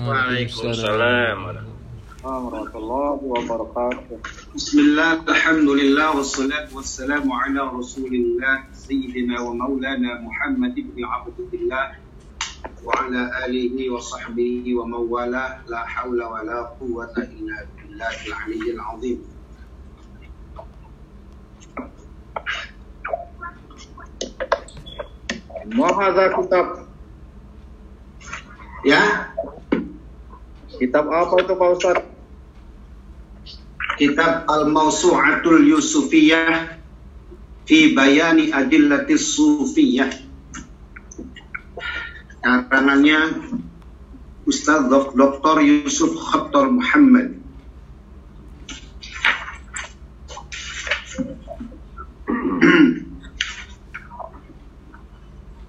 Waalaikumsalam. warahmatullahi wabarakatuh. Bismillah, alhamdulillah, wassalatu wassalamu ala rasulillah, sayyidina wa maulana Muhammad ibn Abdullah, wa ala alihi wa sahbihi wa mawala, la hawla wa la quwwata illa billahil aliyyil azim. Mahadha kitab. Ya, Kitab apa itu Pak Ustaz? kitab Al-Mawsu'atul Yusufiyah fi bayani adillatis sufiyah. Karangannya Ustaz Dr. Yusuf Khattar Muhammad.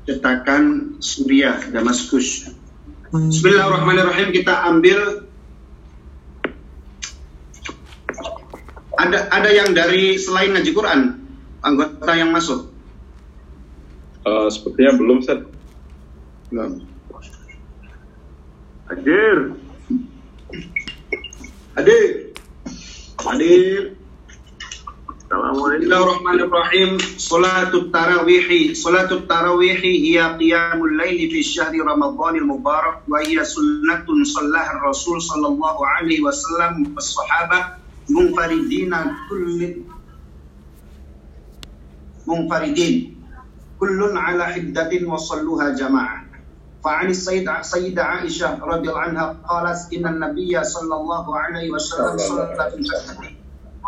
Cetakan Suriah Damaskus. Bismillahirrahmanirrahim kita ambil ada ada yang dari selain ngaji Quran anggota yang masuk Eh, sepertinya belum, Ustaz. belum Hadir. hadir hadir. Bismillahirrahmanirrahim Salatut tarawih Salatut tarawih hiya qiyamul laili fi syahri Ramadhanil mubarak wa hiya sunnatun sallaha Rasul sallallahu alaihi wasallam was sahabah munfaridina kullin munfaridin kullun ala hiddatin wa salluha jama'ah فعن السيد سيدة عائشة رضي الله عنها قالت إن النبي صلى الله عليه وسلم صلى في الجنة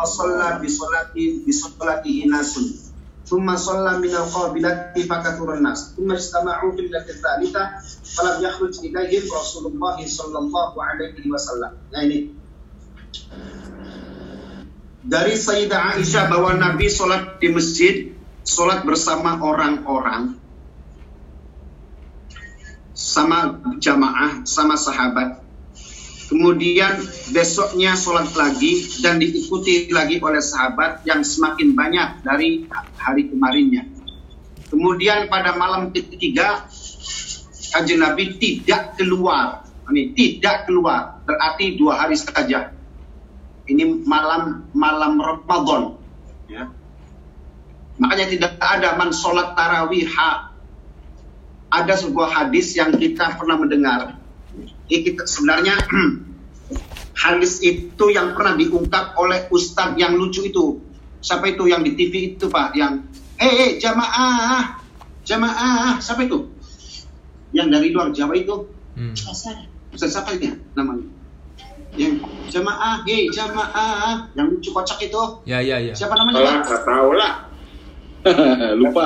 fasalla bi salati bi salati inasun thumma salla min al-qabilati fakathurun nas. Thumma istama'u fil thalita falam yakhruj ilaihim Rasulullah sallallahu alaihi wasallam. Nah ini. Dari Sayyidah Aisyah bahwa Nabi sholat di masjid, sholat bersama orang-orang, sama jamaah, sama sahabat, Kemudian besoknya sholat lagi dan diikuti lagi oleh sahabat yang semakin banyak dari hari kemarinnya. Kemudian pada malam ketiga, kajian Nabi tidak keluar. Ini tidak keluar, berarti dua hari saja. Ini malam malam Ramadan. Ya. Makanya tidak ada man sholat tarawih. Ada sebuah hadis yang kita pernah mendengar kita sebenarnya hadis itu yang pernah diungkap oleh ustadz yang lucu itu. Siapa itu yang di TV itu Pak? Yang eh hey, jamaah, jamaah, siapa itu? Yang dari luar Jawa itu? Hmm. Ustaz siapa ini ya namanya? Yang jamaah, hey jamaah, yang lucu kocak itu. Ya, ya, ya. Siapa namanya Oh, Pak? nggak tahu lah. Lupa.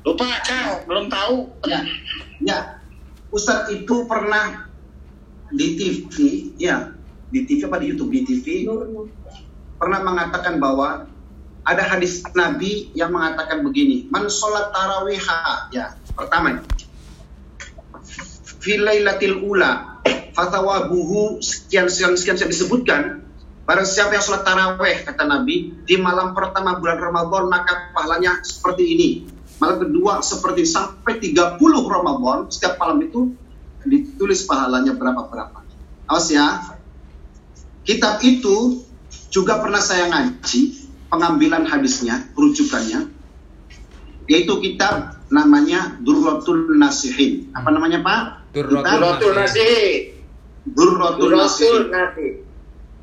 Lupa, Kang. Belum tahu. Ya, ya. Ustadz itu pernah di TV, ya, di TV apa di YouTube? Di TV, pernah mengatakan bahwa ada hadis Nabi yang mengatakan begini, man sholat tarawih, ya, pertama, filailatil ula, fatawabuhu sekian sekian sekian saya disebutkan, Barang siapa yang sholat taraweh, kata Nabi, di malam pertama bulan Ramadan, maka pahalanya seperti ini. Malam kedua seperti sampai 30 Ramadan, setiap malam itu ditulis pahalanya berapa-berapa. Awas ya. Kitab itu juga pernah saya ngaji, pengambilan hadisnya, rujukannya, yaitu kitab namanya Durratul Nasihin. Apa namanya Pak? Durratul Nasihin. Duratul nasi.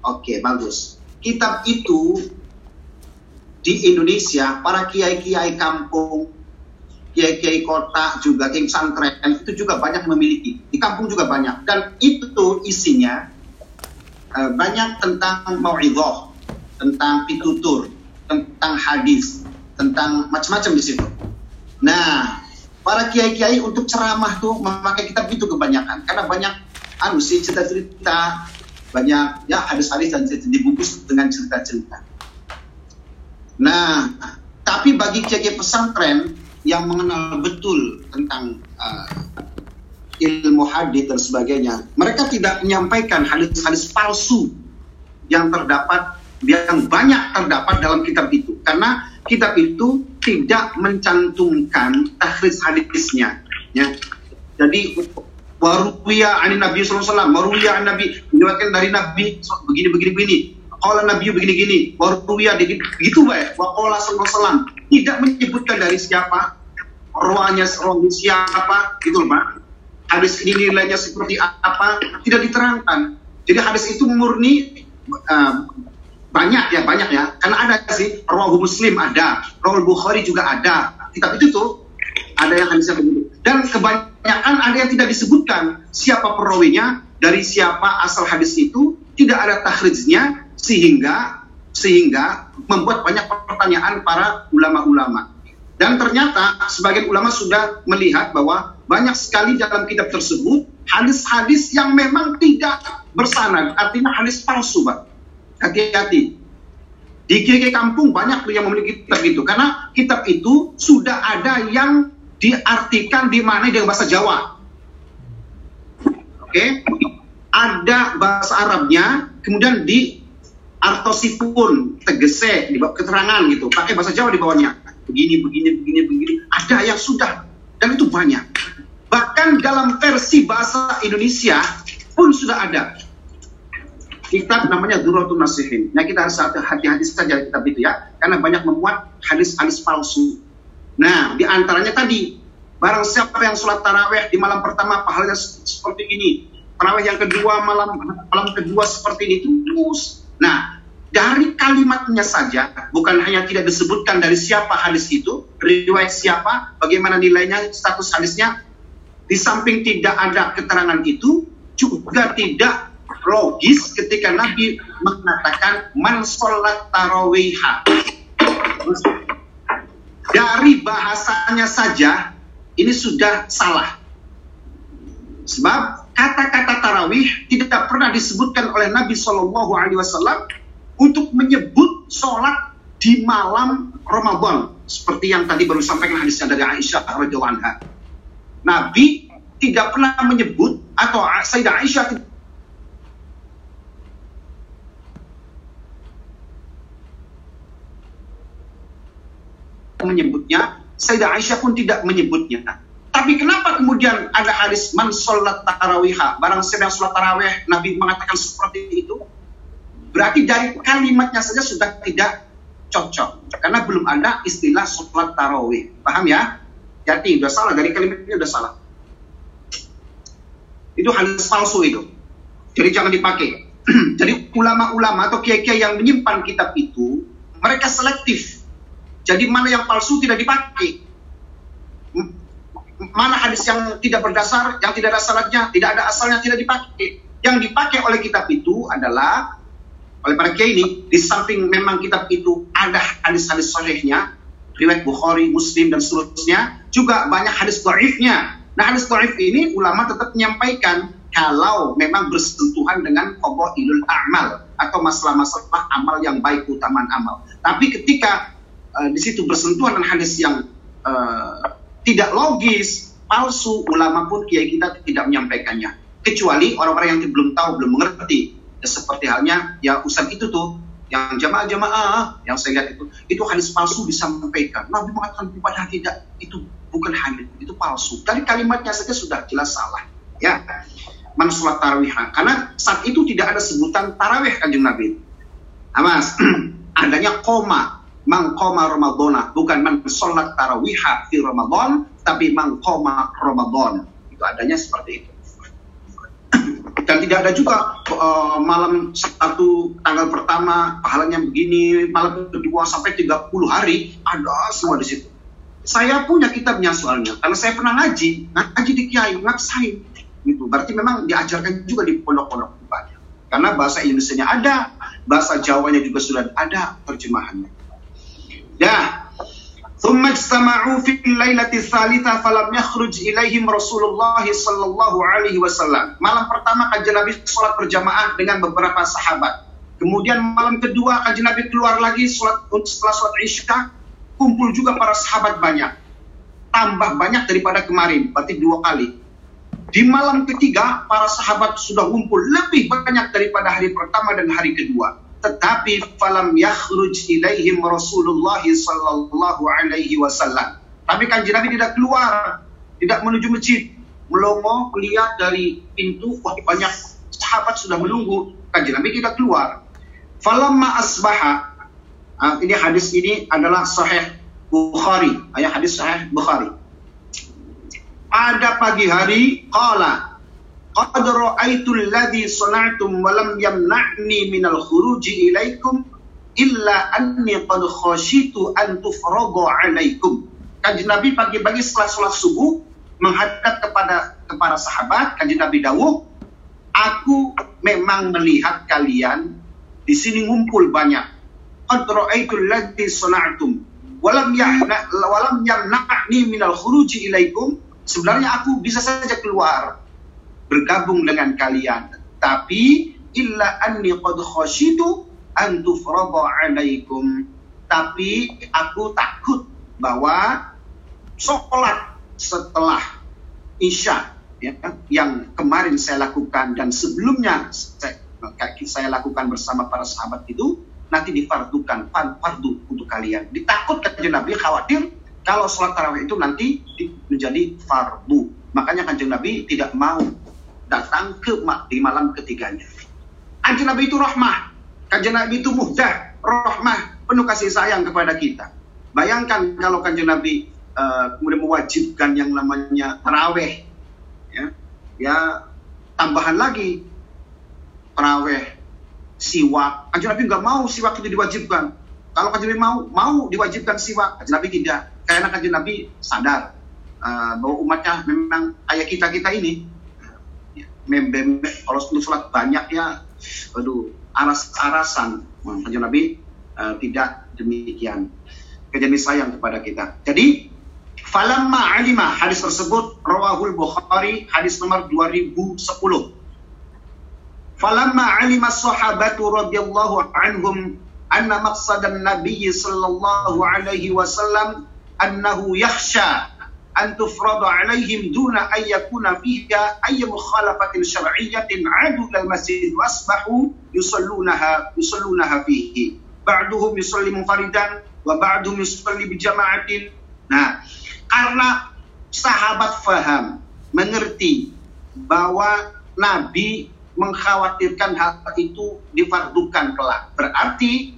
Oke, bagus. Kitab itu di Indonesia, para kiai-kiai kampung, kiai-kiai kota juga, kiai santren, itu juga banyak memiliki. Di kampung juga banyak. Dan itu isinya eh, banyak tentang mau'idhah, tentang pitutur, tentang hadis, tentang macam-macam di situ. Nah, para kiai-kiai untuk ceramah tuh memakai kitab itu kebanyakan. Karena banyak anu sih cerita-cerita banyak ya hadis-hadis dan cerita dibungkus dengan cerita-cerita. Nah, tapi bagi kiai pesantren yang mengenal betul tentang uh, ilmu hadis dan sebagainya, mereka tidak menyampaikan hadis-hadis palsu yang terdapat yang banyak terdapat dalam kitab itu karena kitab itu tidak mencantumkan takhris hadisnya ya. Jadi waruwiya anin Nabi sallallahu alaihi wasallam, Nabi diriwayatkan dari Nabi begini begini begini. Qala Nabi begini gini, waruwiya begitu baik. Wa qala sallallahu alaihi wasallam tidak menyebutkan dari siapa, ruangnya ruangnya siapa, gitu Pak. Hadis ini nilainya seperti apa? Tidak diterangkan. Jadi hadis itu murni uh, banyak ya banyak ya. Karena ada sih rawahu muslim ada. Rawahu bukhari juga ada. Kitab itu tuh ada yang hadisnya begitu dan kebanyakan ada yang tidak disebutkan siapa perawinya dari siapa asal hadis itu tidak ada takhrijnya sehingga sehingga membuat banyak pertanyaan para ulama-ulama dan ternyata sebagian ulama sudah melihat bahwa banyak sekali dalam kitab tersebut hadis-hadis yang memang tidak bersanad artinya hadis palsu pak hati-hati. Di KK kampung banyak yang memiliki kitab itu karena kitab itu sudah ada yang diartikan di mana dengan bahasa Jawa. Oke, okay? ada bahasa Arabnya, kemudian di artosipun tegese di keterangan gitu, pakai bahasa Jawa di bawahnya. Begini, begini, begini, begini. Ada yang sudah dan itu banyak. Bahkan dalam versi bahasa Indonesia pun sudah ada kitab namanya Duratul Nasihin. Nah kita harus hati-hati saja kitab itu ya, karena banyak memuat hadis-hadis palsu. Nah di antaranya tadi, barang siapa yang sholat taraweh di malam pertama pahalanya seperti ini, taraweh yang kedua malam malam kedua seperti ini terus. Nah dari kalimatnya saja, bukan hanya tidak disebutkan dari siapa hadis itu, riwayat siapa, bagaimana nilainya, status hadisnya, di samping tidak ada keterangan itu, juga tidak logis ketika Nabi mengatakan man sholat tarawiha. Dari bahasanya saja ini sudah salah. Sebab kata-kata tarawih tidak pernah disebutkan oleh Nabi Shallallahu Alaihi Wasallam untuk menyebut sholat di malam Ramadan seperti yang tadi baru sampaikan hadisnya dari Aisyah radhiyallahu anha. Nabi tidak pernah menyebut atau Sayyidah Aisyah menyebutnya, Sayyidah Aisyah pun tidak menyebutnya. Tapi kenapa kemudian ada hadis man sholat tarawihah, barang yang sholat tarawih, Nabi mengatakan seperti itu? Berarti dari kalimatnya saja sudah tidak cocok. Karena belum ada istilah sholat tarawih. Paham ya? Jadi udah salah, dari kalimatnya udah salah. Itu hadis palsu itu. Jadi jangan dipakai. Jadi ulama-ulama atau kiai-kiai yang menyimpan kitab itu, mereka selektif jadi mana yang palsu tidak dipakai. Mana hadis yang tidak berdasar, yang tidak ada syaratnya, tidak ada asalnya tidak dipakai. Yang dipakai oleh kitab itu adalah oleh para kiai ini di samping memang kitab itu ada hadis-hadis sahihnya, riwayat Bukhari, Muslim dan seterusnya, juga banyak hadis dhaifnya. Nah, hadis dhaif ini ulama tetap menyampaikan kalau memang bersentuhan dengan ilul amal atau masalah-masalah amal yang baik utamaan amal. Tapi ketika uh, di situ bersentuhan dengan hadis yang uh, tidak logis, palsu, ulama pun kiai kita tidak menyampaikannya. Kecuali orang-orang yang belum tahu, belum mengerti. Ya, seperti halnya ya ustaz itu tuh yang jamaah-jamaah yang saya lihat itu itu hadis palsu disampaikan. Nabi mengatakan ibadah tidak itu bukan hadis itu palsu. Dari kalimatnya saja sudah jelas salah. Ya, man sholat tarawih. Karena saat itu tidak ada sebutan tarawih kanjeng Nabi. Amas, adanya koma mangkoma Ramadana bukan man sholat tarawiha fi Ramadan tapi mangkoma Ramadan itu adanya seperti itu dan tidak ada juga uh, malam satu tanggal pertama pahalanya begini malam kedua sampai 30 hari ada semua di situ. Saya punya kitabnya soalnya karena saya pernah ngaji ngaji di kiai ngaksain. Gitu. Berarti memang diajarkan juga di pondok-pondok karena bahasa Indonesia-nya ada bahasa Jawanya juga sudah ada terjemahannya. Ya. ثم اجتمعوا في الليلة الثالثة فلم يخرج إليهم رسول الله صلى الله عليه وسلم. Malam pertama kajian Nabi sholat berjamaah dengan beberapa sahabat. Kemudian malam kedua kajian Nabi keluar lagi sholat setelah sholat isya kumpul juga para sahabat banyak. Tambah banyak daripada kemarin, berarti dua kali. Di malam ketiga, para sahabat sudah kumpul lebih banyak daripada hari pertama dan hari kedua tetapi falam yakhruj ilaihim Rasulullah sallallahu alaihi wasallam. Tapi kanjeng Nabi tidak keluar, tidak menuju masjid. melongo melihat dari pintu wah banyak sahabat sudah menunggu kanjeng Nabi tidak keluar falamma asbaha ah, ini hadis ini adalah sahih Bukhari ayat hadis sahih Bukhari pada pagi hari qala qad ra'aitu alladhi sana'tum wa lam yamna'ni minal khuruji ilaikum illa anni qad khashitu an tufradu alaikum Kanjeng Nabi pagi-pagi setelah sholat subuh menghadap kepada kepada sahabat Kanjeng Nabi Dawud aku memang melihat kalian di sini ngumpul banyak. Qad ra'aitu alladhi sana'tum walam yahna walam yamna'ni minal khuruji ilaikum sebenarnya aku bisa saja keluar bergabung dengan kalian tapi illa anni qad khashitu an tufrada alaikum tapi aku takut bahwa sholat setelah isya ya, yang kemarin saya lakukan dan sebelumnya saya, saya lakukan bersama para sahabat itu nanti difardukan fardu untuk kalian. Ditakutkan Nabi khawatir kalau sholat tarawih itu nanti menjadi fardu. Makanya kanjeng Nabi tidak mau datang ke di malam ketiganya. Kanjeng Nabi itu rahmah. Kanjeng Nabi itu muhdah, rahmah, penuh kasih sayang kepada kita. Bayangkan kalau kanjeng Nabi uh, kemudian mewajibkan yang namanya taraweh, ya, ya tambahan lagi taraweh, siwak. Kanjeng Nabi nggak mau siwak itu diwajibkan. Kalau kanjeng Nabi mau, mau diwajibkan siwak. Kanjeng Nabi tidak. Karena kanjeng Nabi sadar uh, bahwa umatnya memang kayak kita kita ini membem kalau untuk sholat banyak ya aduh aras-arasan. Kanjeng Nabi uh, tidak demikian. Kejadian sayang kepada kita. Jadi falamma alima hadis tersebut rawahul Bukhari hadis nomor 2010 falamma alima sahabatu radhiyallahu anhum anna maqsadan nabiy sallallahu alaihi wasallam annahu yakhsha an alaihim duna an fiha ay mukhalafatin syar'iyyatin adu al masjid wa asbahu yusallunaha yusallunaha fihi. Ba'duhum yusalli munfaridan wa ba'duhum yusalli nah karena sahabat faham mengerti bahwa nabi mengkhawatirkan hal itu difardukan kelak. Berarti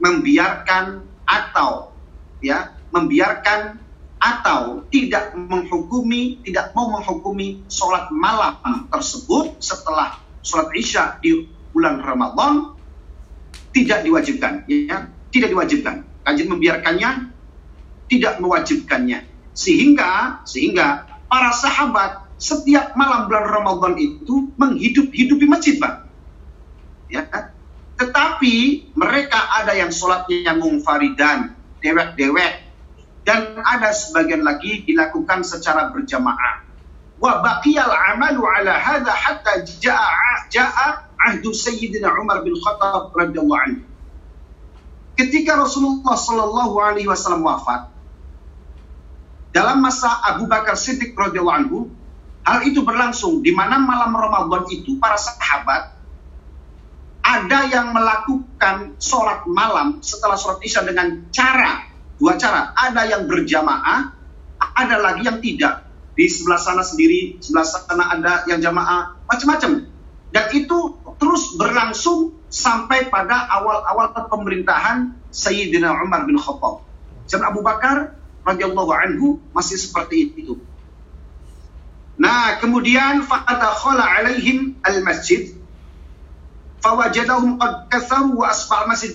membiarkan atau ya membiarkan atau tidak menghukumi, tidak mau menghukumi sholat malam tersebut setelah sholat isya di bulan Ramadan tidak diwajibkan, ya, tidak diwajibkan. Kajian membiarkannya, tidak mewajibkannya, sehingga sehingga para sahabat setiap malam bulan Ramadan itu menghidup-hidupi masjid, pak. Ya, tetapi mereka ada yang sholatnya mungfaridan, dewek-dewek, dan ada sebagian lagi dilakukan secara berjamaah. Wa baqiyal amalu ala hadha hatta jaa jaa ahdu Sayyidina Umar bin Khattab radhiyallahu anhu. Ketika Rasulullah sallallahu alaihi wasallam wafat, dalam masa Abu Bakar Siddiq radhiyallahu anhu, hal itu berlangsung di mana malam Ramadan itu para sahabat ada yang melakukan sholat malam setelah sholat isya dengan cara Dua cara, ada yang berjamaah, ada lagi yang tidak. Di sebelah sana sendiri, sebelah sana ada yang jamaah, macam-macam. Dan itu terus berlangsung sampai pada awal-awal pemerintahan Sayyidina Umar bin Khattab. Zaman Abu Bakar radhiyallahu anhu masih seperti itu. Nah, kemudian fadakhala alaihim al-masjid fawajadahum qad katharu wa asbal masjid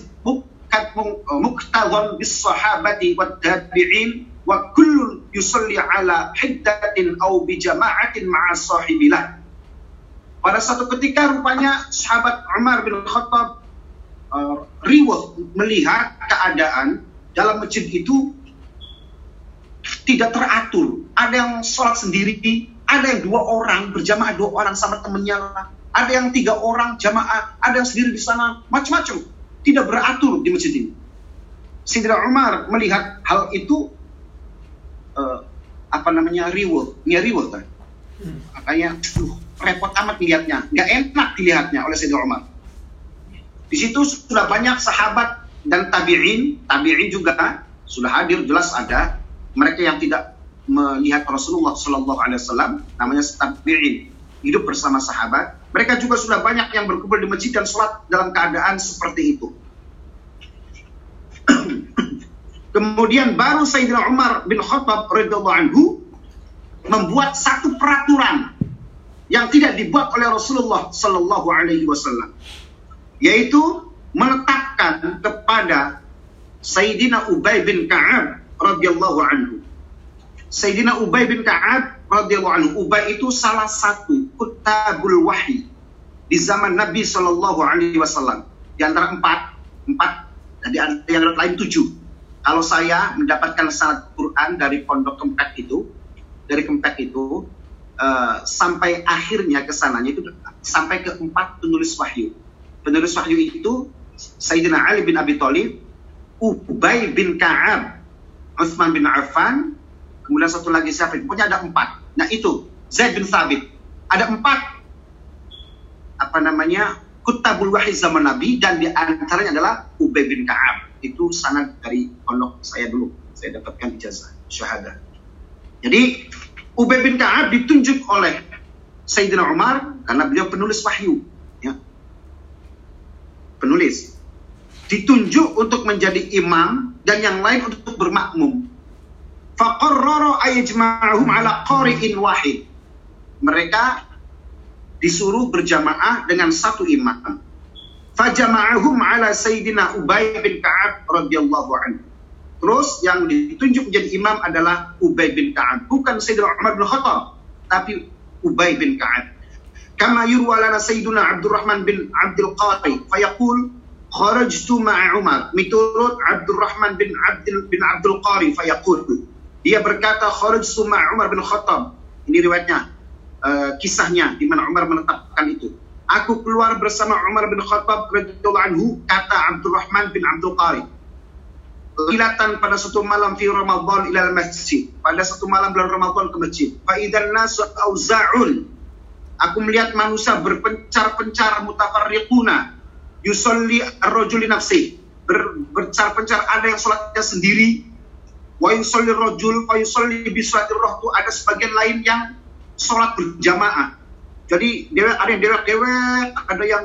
Pada satu ketika rupanya sahabat Umar bin Khattab uh, riwah melihat keadaan dalam masjid itu tidak teratur. Ada yang sholat sendiri, ada yang dua orang berjamaah dua orang sama temennya Ada yang tiga orang jamaah, ada yang sendiri di sana, macam-macam tidak beratur di masjid ini. Sayyidina Umar melihat hal itu uh, apa namanya reward, nya reward kan. Makanya uh, repot amat dilihatnya, nggak enak dilihatnya oleh Sayyidina Umar. Di situ sudah banyak sahabat dan tabi'in, tabi'in juga sudah hadir jelas ada mereka yang tidak melihat Rasulullah Shallallahu Alaihi Wasallam, namanya tabi'in, hidup bersama sahabat. Mereka juga sudah banyak yang berkumpul di masjid dan sholat dalam keadaan seperti itu. Kemudian baru Sayyidina Umar bin Khattab radhiyallahu anhu membuat satu peraturan yang tidak dibuat oleh Rasulullah Sallallahu Alaihi Wasallam, yaitu menetapkan kepada Sayyidina Ubay bin Ka'ab radhiyallahu anhu. Sayyidina Ubay bin Ka'ab radhiyallahu. Ubay itu salah satu kutabul wahyi di zaman Nabi Sallallahu Alaihi Wasallam. Di antara empat, empat, dan di antara yang lain tujuh. Kalau saya mendapatkan sanad Quran dari pondok Kempek itu, dari Kempek itu, uh, sampai akhirnya ke sananya itu sampai ke empat penulis wahyu. Penulis wahyu itu Sayyidina Ali bin Abi Thalib, Ubay bin Ka'ab, Utsman bin Affan, kemudian satu lagi siapa? Pokoknya ada empat. Nah itu Zaid bin Thabit. Ada empat apa namanya kutabul wahyi zaman Nabi dan di antaranya adalah Ubay bin Ka'ab itu sanad dari pondok saya dulu. Saya dapatkan ijazah syahada. Jadi Ubay bin Ka'ab ditunjuk oleh Sayyidina Umar karena beliau penulis wahyu. Ya. Penulis. Ditunjuk untuk menjadi imam dan yang lain untuk bermakmum. Faqarrara ayajma'ahum ala qari'in wahid. Mereka disuruh berjamaah dengan satu imam fajama'ahum ala Sayyidina Ubay bin Ka'ab radhiyallahu anhu. Terus yang ditunjuk menjadi imam adalah Ubay bin Ka'ab, bukan Sayyidina Umar bin Khattab, tapi Ubay bin Ka'ab. Kama yurwa lana Sayyidina Abdurrahman bin Abdul Qari, fayaqul kharajtu ma'a Umar. Miturut Abdurrahman bin Abdul bin Abdul Qari, fayaqul. Dia berkata kharajtu ma'a Umar bin Khattab. Ini riwayatnya, uh, kisahnya di mana Umar menetapkan itu. Aku keluar bersama Umar bin Khattab radhiyallahu anhu, kata Abdurrahman bin Abdul Qari. Kilatan pada satu malam fi Ramadan ila masjid. Pada satu malam bulan Ramadan ke masjid. Fa idan nasu auza'un. Aku melihat manusia berpencar-pencar mutafarriquna. Yusolli ar-rajuli nafsi. Ber, berpencar-pencar ada yang sholatnya sendiri. Wa yusolli rajul fa bi roh itu ada sebagian lain yang sholat berjamaah. Jadi ada yang dewek-dewek, ada yang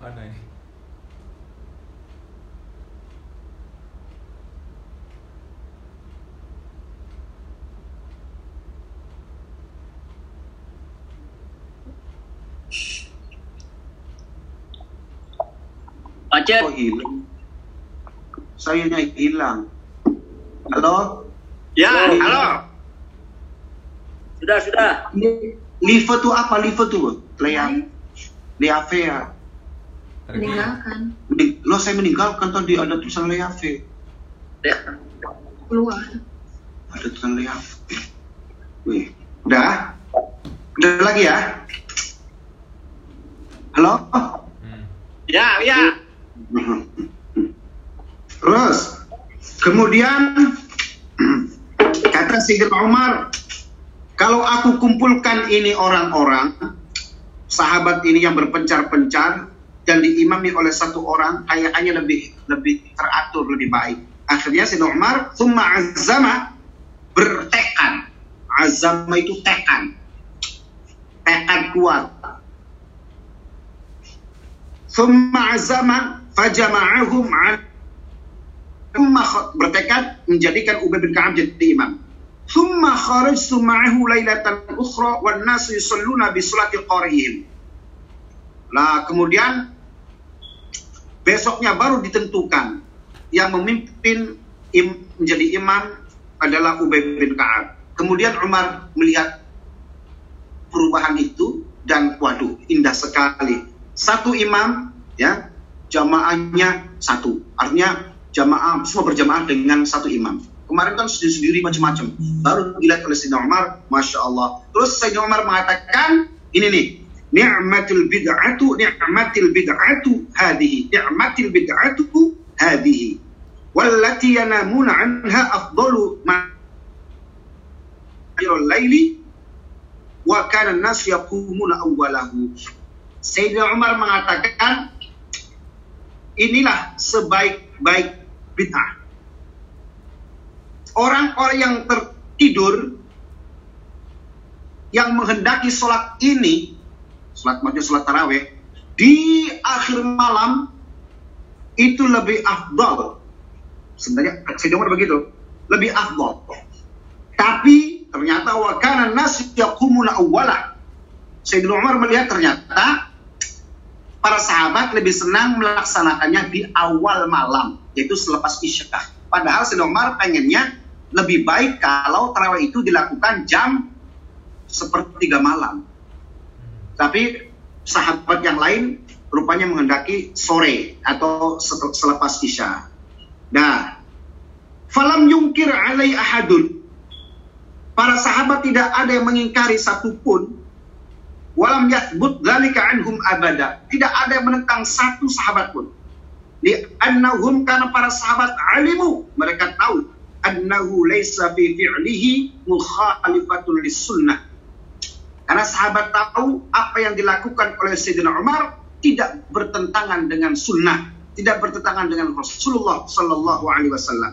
Mana ini? Aceh. Oh hilang. Sayanya hilang. Halo? Ya, halo. Sudah, sudah. Live tuh apa? Live tuh? Lea. Leave ya. meninggalkan Mening- Lo saya meninggalkan tadi ada tulisan Leave. Ya. keluar Ada tulisan Leave. Wih. Udah? Udah lagi ya? Halo? Hmm. Ya, ya. Terus kemudian kata Sayyidina Umar, kalau aku kumpulkan ini orang-orang, sahabat ini yang berpencar-pencar dan diimami oleh satu orang, kayaknya lebih lebih teratur, lebih baik. Akhirnya Sayyidina Umar, summa azama bertekad. Azama itu tekad. Tekad kuat. Summa azama fajama'ahum Thumma bertekad menjadikan Ubay bin Ka'ab jadi imam. Thumma kharajtu ma'ahu lailatan ukhra wan nasu yusalluna bi salati qarihim. Nah, kemudian besoknya baru ditentukan yang memimpin im, menjadi imam adalah Ubay bin Ka'ab. Kemudian Umar melihat perubahan itu dan waduh indah sekali. Satu imam ya jamaahnya satu. Artinya jamaah semua berjamaah dengan satu imam. Kemarin kan sendiri-sendiri macam-macam. Baru dilihat oleh Sayyidina Umar, masya Allah. Terus Sayyidina Umar mengatakan ini nih, ni'matul bid'atu ni'matil bid'atu hadihi ni'matil bid'atu hadihi wallati yanamuna anha afdalu ma laili wa kana an-nas yaqumuna awwalahu. Sayyidina Umar mengatakan inilah sebaik-baik bid'ah. Orang-orang yang tertidur yang menghendaki sholat ini, sholat maksudnya sholat taraweh, di akhir malam itu lebih afdal. Sebenarnya Sayyidina Umar begitu, lebih afdal. Tapi ternyata wa kana nas yaqumuna awwala. Sayyidina Umar melihat ternyata para sahabat lebih senang melaksanakannya di awal malam, yaitu selepas isya. Padahal Umar pengennya lebih baik kalau tarawih itu dilakukan jam sepertiga malam. Tapi sahabat yang lain rupanya menghendaki sore atau selepas isya. Nah, falam yungkir alai ahadun. Para sahabat tidak ada yang mengingkari satupun. Walam yathbut dzalika anhum abada. Tidak ada yang menentang satu sahabat pun. Di annahum karena para sahabat alimu, mereka tahu annahu laisa fi fi'lihi mukhalifatun lis-sunnah. Karena sahabat tahu apa yang dilakukan oleh Sayyidina Umar tidak bertentangan dengan sunnah, tidak bertentangan dengan Rasulullah Sallallahu Alaihi Wasallam.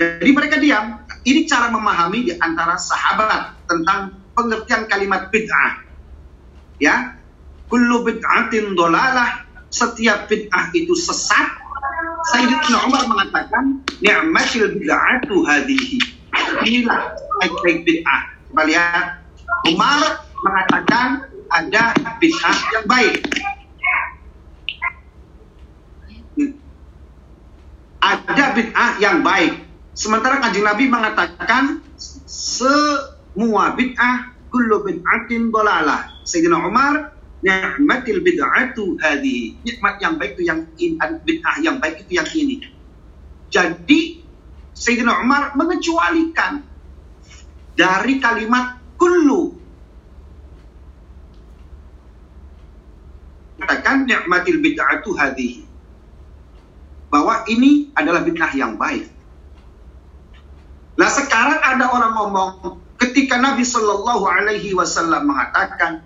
Jadi mereka diam. Ini cara memahami di antara sahabat tentang pengertian kalimat bid'ah. Ya, kullu bid'atin dolalah. Setiap bid'ah itu sesat. Sayyidina Umar mengatakan, ni'matil bid'atu hadihi. Inilah baik-baik bid'ah. Coba lihat. Umar mengatakan ada bid'ah yang baik. Ada bid'ah yang baik. Sementara kanjeng Nabi mengatakan semua bid'ah kullu bid'atin dolalah. Sayyidina Umar ni'matil bid'atu hadhihi. Nikmat yang baik itu yang in, bid'ah yang baik itu yang ini. Jadi Sayyidina Umar mengecualikan dari kalimat kullu katakan ni'matil bid'atu hadhihi bahwa ini adalah bid'ah yang baik. Nah sekarang ada orang ngomong ketika Nabi Shallallahu Alaihi Wasallam mengatakan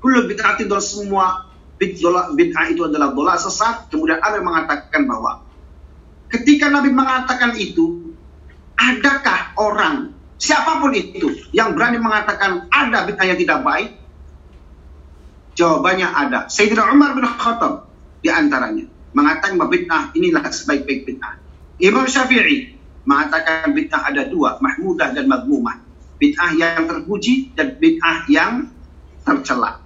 kullu bid'atin dol semua bid'ah itu adalah bola sesat. Kemudian yang mengatakan bahwa ketika Nabi mengatakan itu, adakah orang siapa pun itu yang berani mengatakan ada bid'ah yang tidak baik? Jawabannya ada. Sayyidina Umar bin Khattab di antaranya mengatakan bahwa bid'ah inilah sebaik-baik bid'ah. Imam Syafi'i mengatakan bid'ah ada dua, mahmudah dan magmumah. Bid'ah yang terpuji dan bid'ah yang tercela.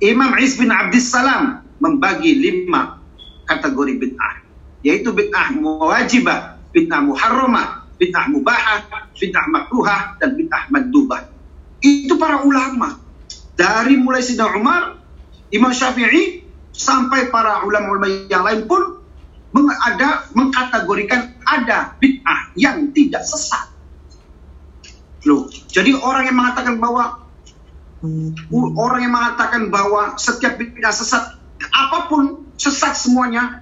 Imam Is bin Abdissalam membagi lima kategori bid'ah. Yaitu bid'ah mewajibah, bid'ah muharramah, bid'ah mubahah, bid'ah makruhah, dan bid'ah mandubah. Itu para ulama. Dari mulai Sidang Umar, Imam Syafi'i, sampai para ulama-ulama yang lain pun meng- ada mengkategorikan ada bid'ah yang tidak sesat. Loh, jadi orang yang mengatakan bahwa orang yang mengatakan bahwa setiap bid'ah sesat, apa pun sesat semuanya,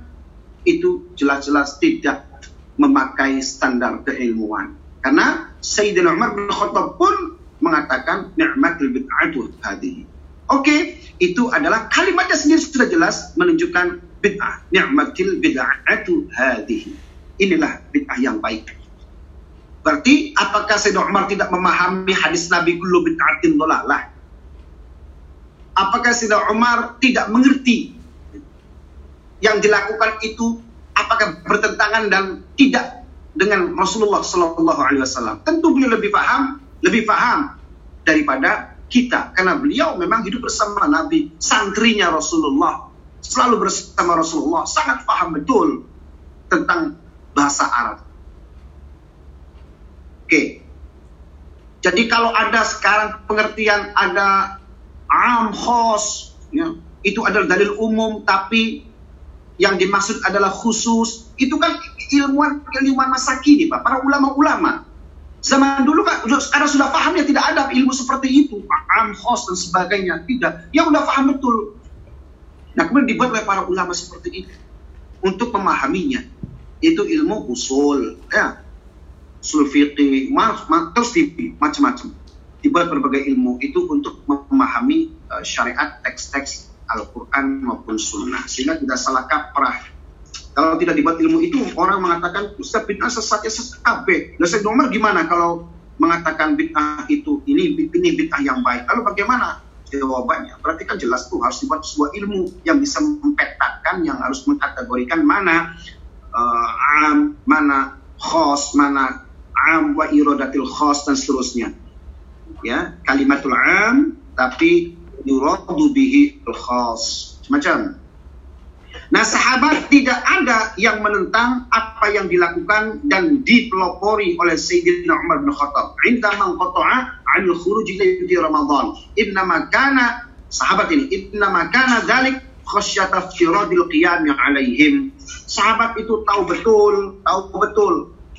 itu jelas-jelas tidak memakai standar keilmuan. Karena Sayyidina Umar bin Khattab pun mengatakan ni'matul bid'atu hadhihi. Oke, itu adalah kalimatnya sendiri sudah jelas menunjukkan bid'ah. Ni'matil bid'atu hadhihi. Inilah bid'ah yang baik. Berarti apakah Sayyidina Umar tidak memahami hadis Nabi kullu bid'atin dolalah? Apakah Sayyidina Umar tidak mengerti yang dilakukan itu apakah bertentangan dan tidak dengan Rasulullah Shallallahu Alaihi Wasallam? Tentu beliau lebih paham, lebih paham daripada kita karena beliau memang hidup bersama Nabi, santrinya Rasulullah, selalu bersama Rasulullah, sangat paham betul tentang bahasa Arab. Oke. Jadi kalau ada sekarang pengertian ada am khos, ya, itu adalah dalil umum tapi yang dimaksud adalah khusus. Itu kan ilmuwan ilmuwan masa kini, Pak. Para ulama-ulama. Zaman dulu kan sekarang sudah paham ya tidak ada ilmu seperti itu, am khos dan sebagainya. Tidak. Yang udah paham betul. Nah, kemudian dibuat oleh para ulama seperti itu untuk memahaminya. Itu ilmu usul, ya. Usul fiqih, terus macam-macam. dibuat berbagai ilmu itu untuk memahami eh, syariat teks-teks Al-Quran maupun Sunnah sehingga tidak salah kaprah kalau tidak dibuat ilmu itu orang mengatakan Ustaz bid'ah sesatnya sesat KB. Nah Umar gimana kalau mengatakan bid'ah itu ini ini bid'ah yang baik. Lalu bagaimana? Jawabannya berarti kan jelas tuh harus dibuat sebuah ilmu yang bisa mempetakan, yang harus mengkategorikan mana eh, am, mana khos, mana am wa iradatil khos dan seterusnya. Ya, kalimatul am tapi yuradu bihi al khas. Macam Nah, sahabat tidak ada yang menentang apa yang dilakukan dan dipelopori oleh Sayyidina Umar bin Khattab. Inda man qata'a 'anil khuruj di Ramadan. Innama kana sahabat ini, innama kana dzalik khasyata firadil qiyam alaihim. Sahabat itu tahu betul, tahu betul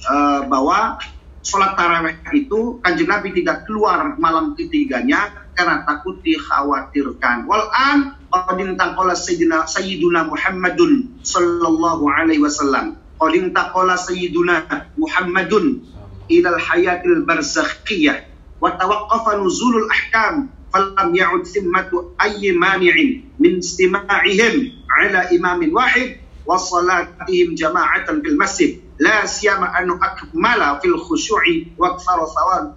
eh, bahwa sholat tarawih itu kanjeng Nabi tidak keluar malam ketiganya karena takut dikhawatirkan. Wal'an qadin taqala sayyiduna Muhammadun sallallahu alaihi wasallam. Qadin taqala sayyiduna Muhammadun ilal hayatil barzakhiyah wa tawaqqafa nuzulul ahkam falam ya'ud simmatu ayyi mani'in min istima'ihim ala imamin wahid wa salatihim jama'atan bil masjid la siyama anu akmala fil khusyu'i wa aktsara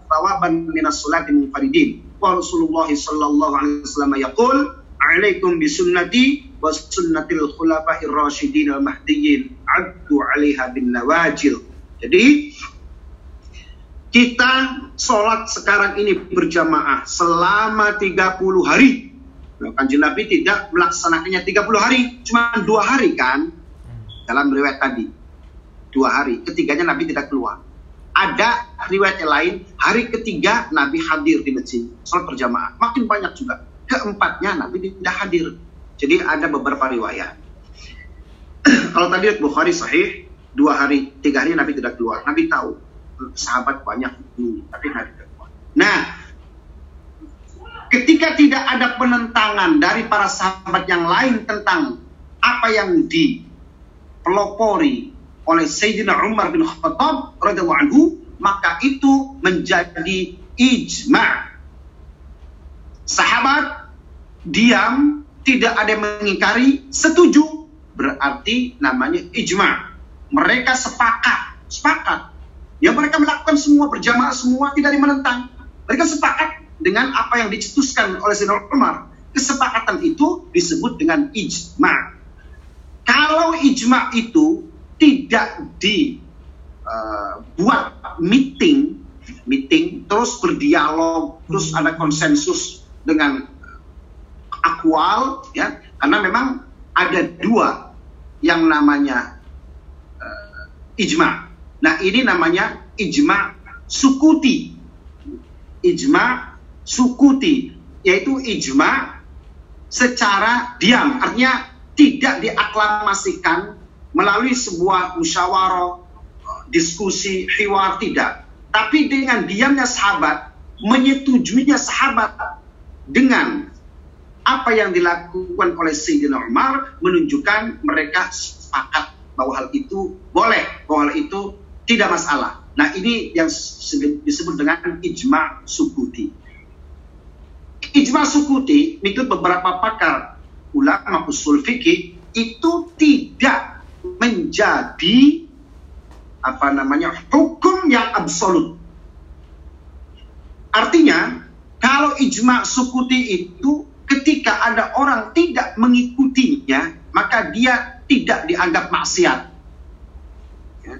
thawaban salati munfaridin Rasulullah sallallahu alaihi wasallam yaqul alaikum bisunnati wa sunnatil khulafa'ir rasyidin al mahdiyyin addu 'alaiha bin nawajil. Jadi kita sholat sekarang ini berjamaah selama 30 hari. Nah, Kanjeng Nabi tidak melaksanakannya 30 hari, cuma dua hari kan hmm. dalam riwayat tadi. Dua hari, ketiganya Nabi tidak keluar. Ada riwayat yang lain, hari ketiga Nabi hadir di masjid, sholat berjamaah. Makin banyak juga. Keempatnya Nabi tidak hadir. Jadi ada beberapa riwayat. Kalau tadi Bukhari sahih, dua hari, tiga hari Nabi tidak keluar. Nabi tahu sahabat banyak ini, tapi Nabi tidak keluar. Nah, ketika tidak ada penentangan dari para sahabat yang lain tentang apa yang dipelopori oleh Sayyidina Umar bin Khattab radhiyallahu anhu, maka itu menjadi ijma. Sahabat diam, tidak ada yang mengingkari, setuju, berarti namanya ijma. Mereka sepakat, sepakat. Yang mereka melakukan semua berjamaah semua tidak menentang. Mereka sepakat dengan apa yang dicetuskan oleh Sayyidina Umar. Kesepakatan itu disebut dengan ijma. Kalau ijma itu tidak dibuat meeting, meeting terus berdialog, terus ada konsensus dengan akwal, ya, karena memang ada dua yang namanya uh, ijma. Nah ini namanya ijma sukuti, ijma sukuti, yaitu ijma secara diam, artinya tidak diaklamasikan melalui sebuah musyawarah, diskusi, hiwar tidak. Tapi dengan diamnya sahabat, menyetujuinya sahabat dengan apa yang dilakukan oleh Sayyidina Umar menunjukkan mereka sepakat bahwa hal itu boleh, bahwa hal itu tidak masalah. Nah ini yang disebut dengan ijma sukuti. Ijma sukuti, menurut beberapa pakar ulama usul fikih, itu tidak menjadi apa namanya hukum yang absolut. Artinya, kalau ijma sukuti itu ketika ada orang tidak mengikutinya, maka dia tidak dianggap maksiat. Ya.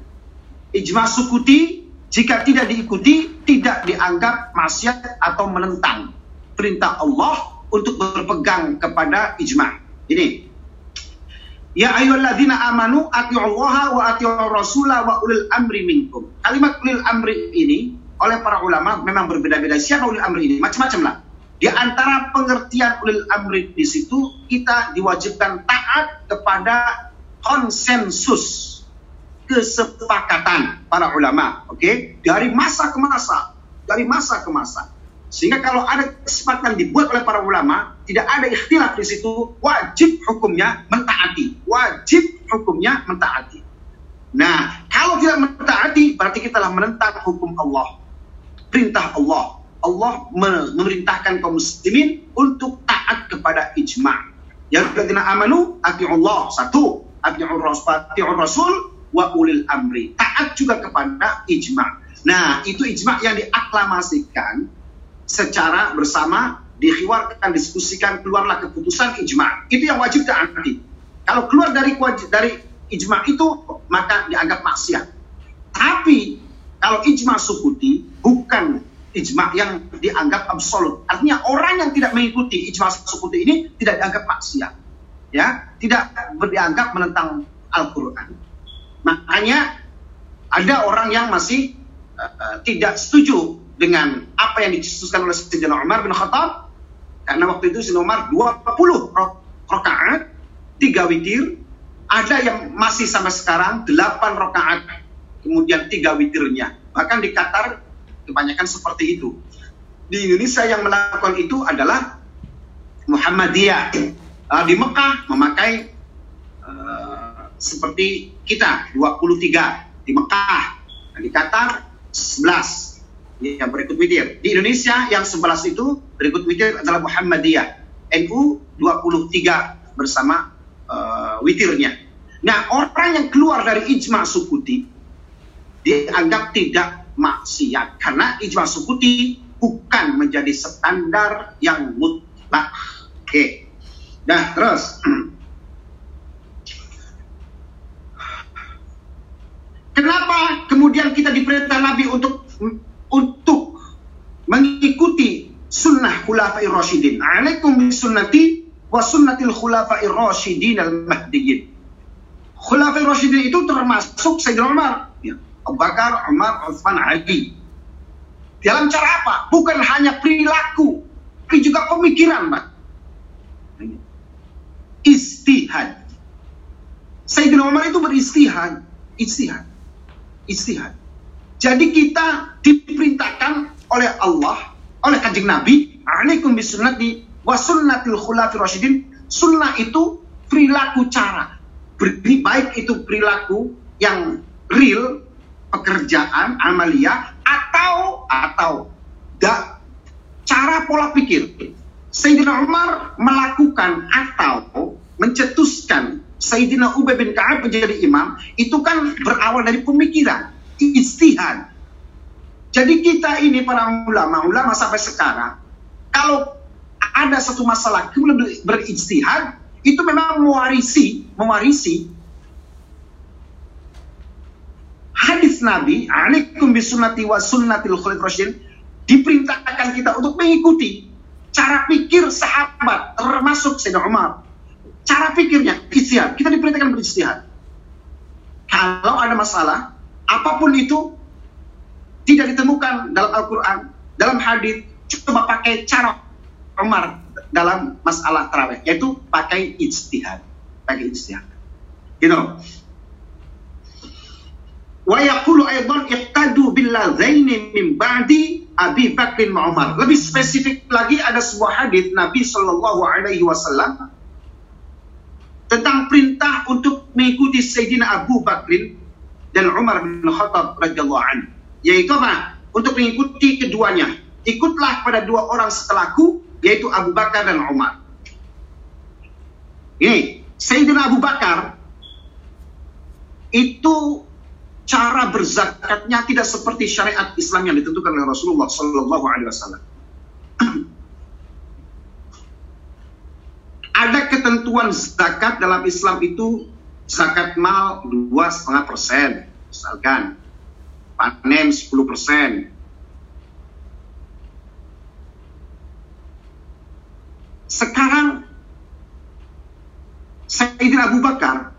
Ijma sukuti jika tidak diikuti tidak dianggap maksiat atau menentang perintah Allah untuk berpegang kepada ijma. Ini Ya ayyuhalladzina amanu atiullaha wa atiur rasula wa ulil amri minkum. Kalimat ulil amri ini oleh para ulama memang berbeda-beda. Siapa ulil amri ini? Macam-macam lah. Di antara pengertian ulil amri di situ kita diwajibkan taat kepada konsensus kesepakatan para ulama, oke? Okay? Dari masa ke masa, dari masa ke masa. Sehingga kalau ada kesepakatan dibuat oleh para ulama, tidak ada ikhtilaf di situ, wajib hukumnya mentaati. Wajib hukumnya mentaati. Nah, kalau tidak mentaati, berarti kita telah menentang hukum Allah. Perintah Allah. Allah me- memerintahkan kaum muslimin untuk taat kepada ijma. Ya alladzina amanu atiullah satu, atiur rasul, rasul wa ulil amri. Taat juga kepada ijma. Nah, itu ijma yang diaklamasikan secara bersama dikhiwarkan, diskusikan, keluarlah keputusan ijma. Itu yang wajib taati. Kalau keluar dari dari ijma itu maka dianggap maksiat. Tapi kalau ijma sukuti bukan ijma yang dianggap absolut. Artinya orang yang tidak mengikuti ijma sukuti ini tidak dianggap maksiat. Ya, tidak dianggap menentang Al-Qur'an. Makanya ada orang yang masih uh, tidak setuju dengan apa yang dicetuskan oleh Sayyidina Umar bin Khattab karena waktu itu Umar 20 ro- rakaat, 3 witir, ada yang masih sampai sekarang 8 rakaat, kemudian 3 witirnya. Bahkan di Qatar kebanyakan seperti itu. Di Indonesia yang melakukan itu adalah Muhammadiyah. Uh, di Mekah memakai uh, seperti kita 23 di Mekah. Nah, di Qatar 11 yang berikut witir. Di Indonesia yang 11 itu berikut witir adalah Muhammadiyah. NU 23 bersama uh, witirnya. Nah, orang yang keluar dari ijma sukuti dianggap tidak maksiat karena ijma sukuti bukan menjadi standar yang mutlak. Oke. Nah, terus Kenapa kemudian kita diperintah Nabi untuk untuk mengikuti sunnah khulafai rasyidin. Alaikum bisunnati wa sunnatil khulafai rasyidin al-mahdiyyin. Khulafai rasyidin itu termasuk Sayyidina Umar, ya. Abu Bakar, Umar, Utsman, Ali. Dalam cara apa? Bukan hanya perilaku, tapi juga pemikiran, Pak. Istihad. Sayyidina Umar itu beristihad, istihad. Istihad. Jadi kita diperintahkan oleh Allah, oleh kanjeng Nabi, alaikum bisunnati wa sunnatil khulafi rasyidin. Sunnah itu perilaku cara. Baik itu perilaku yang real, pekerjaan, amalia, atau atau da, cara pola pikir. Sayyidina Umar melakukan atau mencetuskan Sayyidina Ubay bin Ka'ab menjadi imam, itu kan berawal dari pemikiran, istihad. Jadi kita ini para ulama, ulama sampai sekarang, kalau ada satu masalah kemudian berijtihad, itu memang mewarisi, mewarisi hadis Nabi, alaikum bisunnati wa sunnatil rasyidin, diperintahkan kita untuk mengikuti cara pikir sahabat, termasuk Sayyidina Umar. Cara pikirnya, istihad. Kita diperintahkan beristihad. Kalau ada masalah, apa pun itu, tidak ditemukan dalam Al-Quran, dalam hadis, coba pakai cara Umar dalam masalah tarawih, yaitu pakai ijtihad. Pakai ijtihad. Gitu. Wa yaqulu aidan iqtadu billadzaini min ba'di Abi Bakrin wa Umar. Lebih spesifik lagi ada sebuah hadis Nabi Shallallahu alaihi wasallam tentang perintah untuk mengikuti Sayyidina Abu Bakrin dan Umar bin Khattab radhiyallahu anhu. Yaitu apa? Untuk mengikuti keduanya. Ikutlah pada dua orang setelahku, yaitu Abu Bakar dan Umar. Ini, Sayyidina Abu Bakar itu cara berzakatnya tidak seperti syariat Islam yang ditentukan oleh Rasulullah Sallallahu Alaihi Wasallam. Ada ketentuan zakat dalam Islam itu zakat mal dua setengah persen, misalkan panen 10 persen. Sekarang Sayyidina Abu Bakar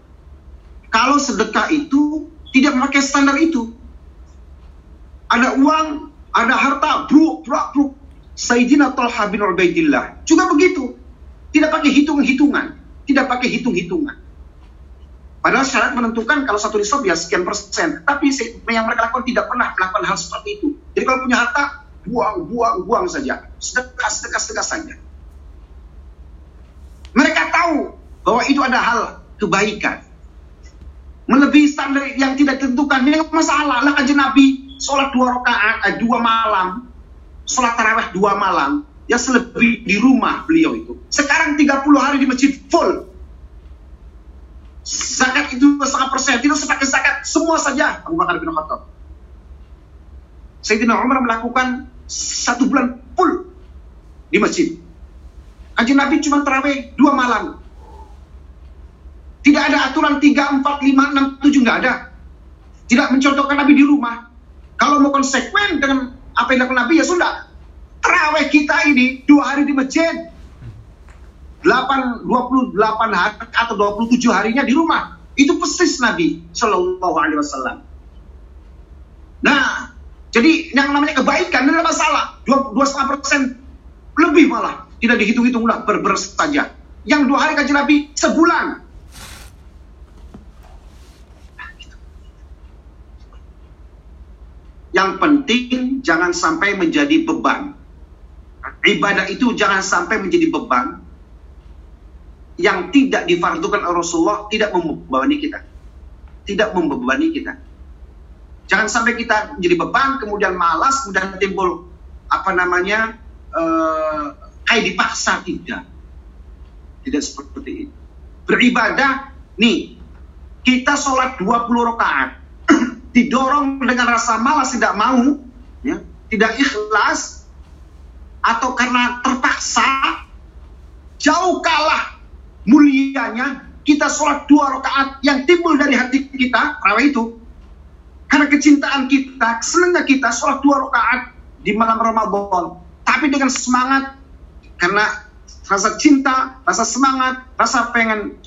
kalau sedekah itu tidak memakai standar itu. Ada uang, ada harta, bruk, bruk, bruk. Sayyidina Talha bin Ubaidillah juga begitu. Tidak pakai hitung-hitungan, tidak pakai hitung-hitungan. Padahal syarat menentukan kalau satu nisab ya sekian persen. Tapi yang mereka lakukan tidak pernah melakukan hal seperti itu. Jadi kalau punya harta, buang, buang, buang saja. Sedekah, sedekah, sedekah saja. Mereka tahu bahwa itu ada hal kebaikan. Melebihi standar yang tidak ditentukan. Ini masalah. Lah kanjeng Nabi sholat dua rakaat, eh, dua malam. sholat taraweh dua malam, ya selebih di rumah beliau itu. Sekarang 30 hari di masjid full. Zakat itu setengah persen, tidak sepakai zakat, semua saja Abu Bakar bin Khattab. Sayyidina Umar melakukan satu bulan full di masjid. Kanjeng Nabi cuma terawih dua malam. Tidak ada aturan 3, 4, 5, 6, 7, nggak ada. Tidak mencontohkan Nabi di rumah. Kalau mau konsekuen dengan apa yang dilakukan Nabi ya sudah. Terawih kita ini dua hari di masjid. 8, 28 hari atau 27 harinya di rumah. Itu persis Nabi Shallallahu Alaihi Wasallam. Nah, jadi yang namanya kebaikan tidak ada masalah. Dua, dua setengah persen lebih malah tidak dihitung-hitung ulah berber saja. Yang dua hari kaji Nabi sebulan. Yang penting jangan sampai menjadi beban. Ibadah itu jangan sampai menjadi beban yang tidak difardukan oleh Rasulullah tidak membebani kita. Tidak membebani kita. Jangan sampai kita menjadi beban, kemudian malas, kemudian timbul apa namanya eh, kayak dipaksa tidak. Tidak seperti itu. Beribadah, nih kita sholat 20 rakaat, didorong dengan rasa malas tidak mau, ya, tidak ikhlas, atau karena terpaksa, jauh kalah mulianya kita sholat dua rakaat yang timbul dari hati kita, raweh itu, karena kecintaan kita, senangnya kita sholat dua rakaat di malam Ramadan, tapi dengan semangat karena rasa cinta, rasa semangat, rasa pengen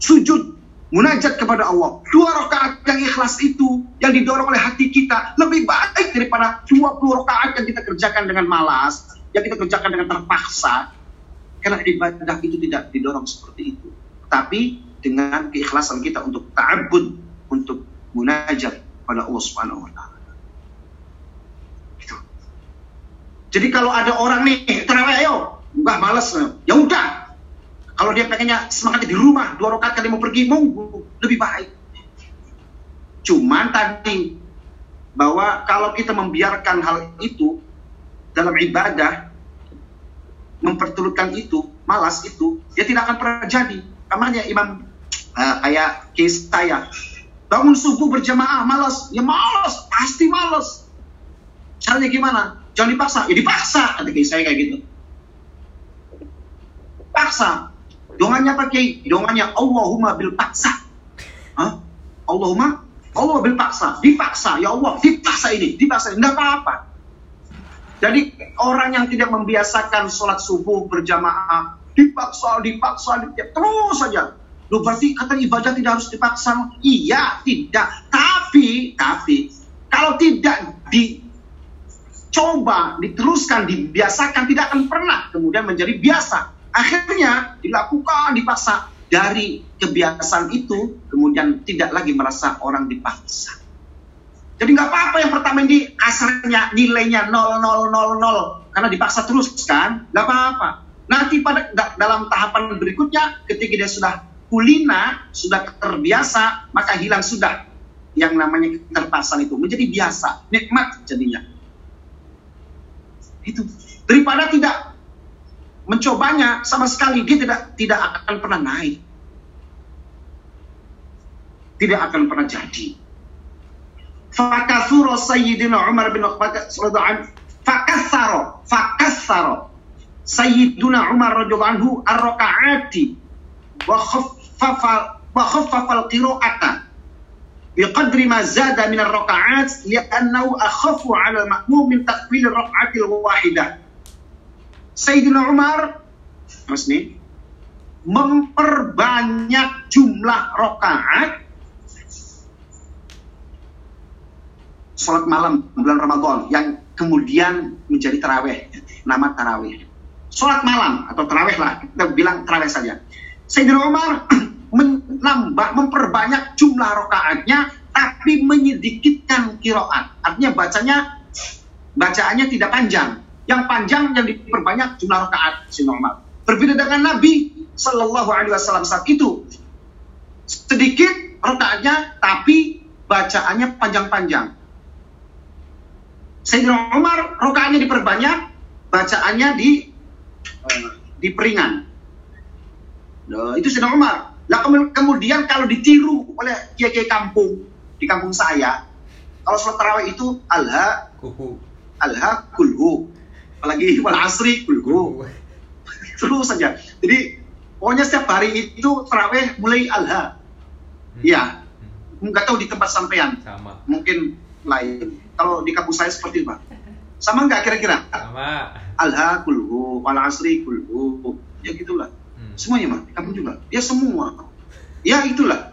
sujud, munajat kepada Allah. Dua rakaat yang ikhlas itu, yang didorong oleh hati kita, lebih baik daripada 20 rakaat yang kita kerjakan dengan malas, yang kita kerjakan dengan terpaksa. Karena ibadah itu tidak didorong seperti itu. Tapi dengan keikhlasan kita untuk ta'abud, untuk munajat pada Allah Subhanahu wa taala. Gitu. Jadi kalau ada orang nih terawih ayo, enggak males, ya udah. Kalau dia pengennya semangatnya di rumah, dua rakaat kali mau pergi, monggo, lebih baik. Cuman tadi bahwa kalau kita membiarkan hal itu dalam ibadah, memperturutkan itu, malas itu, ya tidak akan pernah jadi. Namanya Imam uh, kayak case saya, bangun subuh berjamaah, malas, ya malas, pasti malas. Caranya gimana? Jangan dipaksa, ya dipaksa, kata saya kayak gitu. Paksa, Dongannya pakai dongannya Allahumma bil paksa. Hah? Allahumma Allah bil paksa, dipaksa. Ya Allah, dipaksa ini, dipaksa. Enggak apa-apa. Jadi orang yang tidak membiasakan sholat subuh berjamaah, dipaksa, dipaksa, dipaksa terus saja. Loh berarti kata ibadah tidak harus dipaksa? Iya, tidak. Tapi, tapi kalau tidak dicoba, diteruskan, dibiasakan, tidak akan pernah kemudian menjadi biasa. Akhirnya dilakukan, dipaksa. Dari kebiasaan itu, kemudian tidak lagi merasa orang dipaksa. Jadi nggak apa-apa yang pertama ini kasarnya nilainya 0000 karena dipaksa terus kan, nggak apa-apa. Nanti pada dalam tahapan berikutnya ketika dia sudah kulina, sudah terbiasa, maka hilang sudah yang namanya keterpaksaan itu menjadi biasa, nikmat jadinya. Itu daripada tidak mencobanya sama sekali dia tidak tidak akan pernah naik. Tidak akan pernah jadi. Fakathuro Sayyidina Umar bin Khattab fakatharo fakatharo Sayyidina Umar radhiyallahu anhu ar-raka'ati. Wa khaffafa wa khaffafa al-qira'ata. Biqadri ma zada min ar-raka'at li'annahu akhafu 'ala al-ma'mum min taqbil ar-rak'ati al-wahidah Sayyidina Umar Mas nih memperbanyak jumlah rokaat sholat malam bulan Ramadan yang kemudian menjadi taraweh nama taraweh. Sholat malam atau taraweh lah kita bilang taraweh saja. Sayyidina Umar menambah memperbanyak jumlah rokaatnya tapi menyedikitkan kiroat. Artinya bacanya bacaannya tidak panjang. Yang panjang yang diperbanyak jumlah rakaat si normal. Berbeda dengan Nabi Shallallahu Alaihi Wasallam saat itu. Sedikit rakaatnya tapi bacaannya panjang-panjang. Sayyidina Umar rokaatnya diperbanyak, bacaannya di eh, di peringan. Nah, itu Sayyidina Umar. Kemu- kemudian kalau ditiru oleh kiai-kiai kampung di kampung saya, kalau sholat tarawih itu alha alha kulhu, apalagi wal asri kulhu, terus saja. Jadi pokoknya setiap hari itu tarawih mulai alha. Hmm. Iya, nggak tahu di tempat sampean, Sama. mungkin lain. Kalau di kampung saya seperti apa? Sama nggak kira-kira? Sama. Alha kulhu, wal asri kulhu, ya gitulah. Hmm. Semuanya mah, di kampung juga. Ya semua. Ya itulah.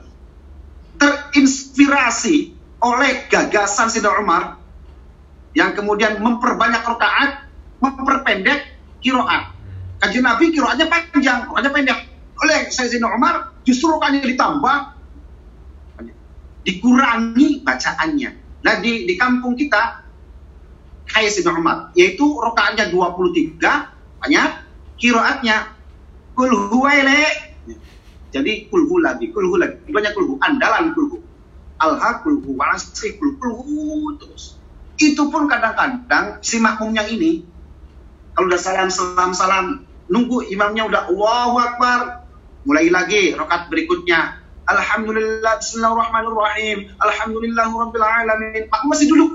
Terinspirasi oleh gagasan Sayyidina Umar yang kemudian memperbanyak rakaat, memperpendek kiroat. Kajian Nabi kiroatnya panjang, kiroatnya pendek. Oleh Sayyidina Umar justru rakaatnya ditambah, dikurangi bacaannya. Nah di, di kampung kita kayak Sayyidina Umar, yaitu rakaatnya 23, banyak, kiroatnya kulhu waile. Jadi kulhu lagi, kulhu lagi, banyak kulhu, andalan kulhu. Alha kulhu, walasri kulhu, kulhu terus. Itu pun kadang-kadang si makmumnya ini, kalau udah salam, salam, salam, nunggu imamnya udah Allahu Akbar, mulai lagi rokat berikutnya. Alhamdulillah, Bismillahirrahmanirrahim, Alhamdulillahirabbil alamin. Makmum masih duduk.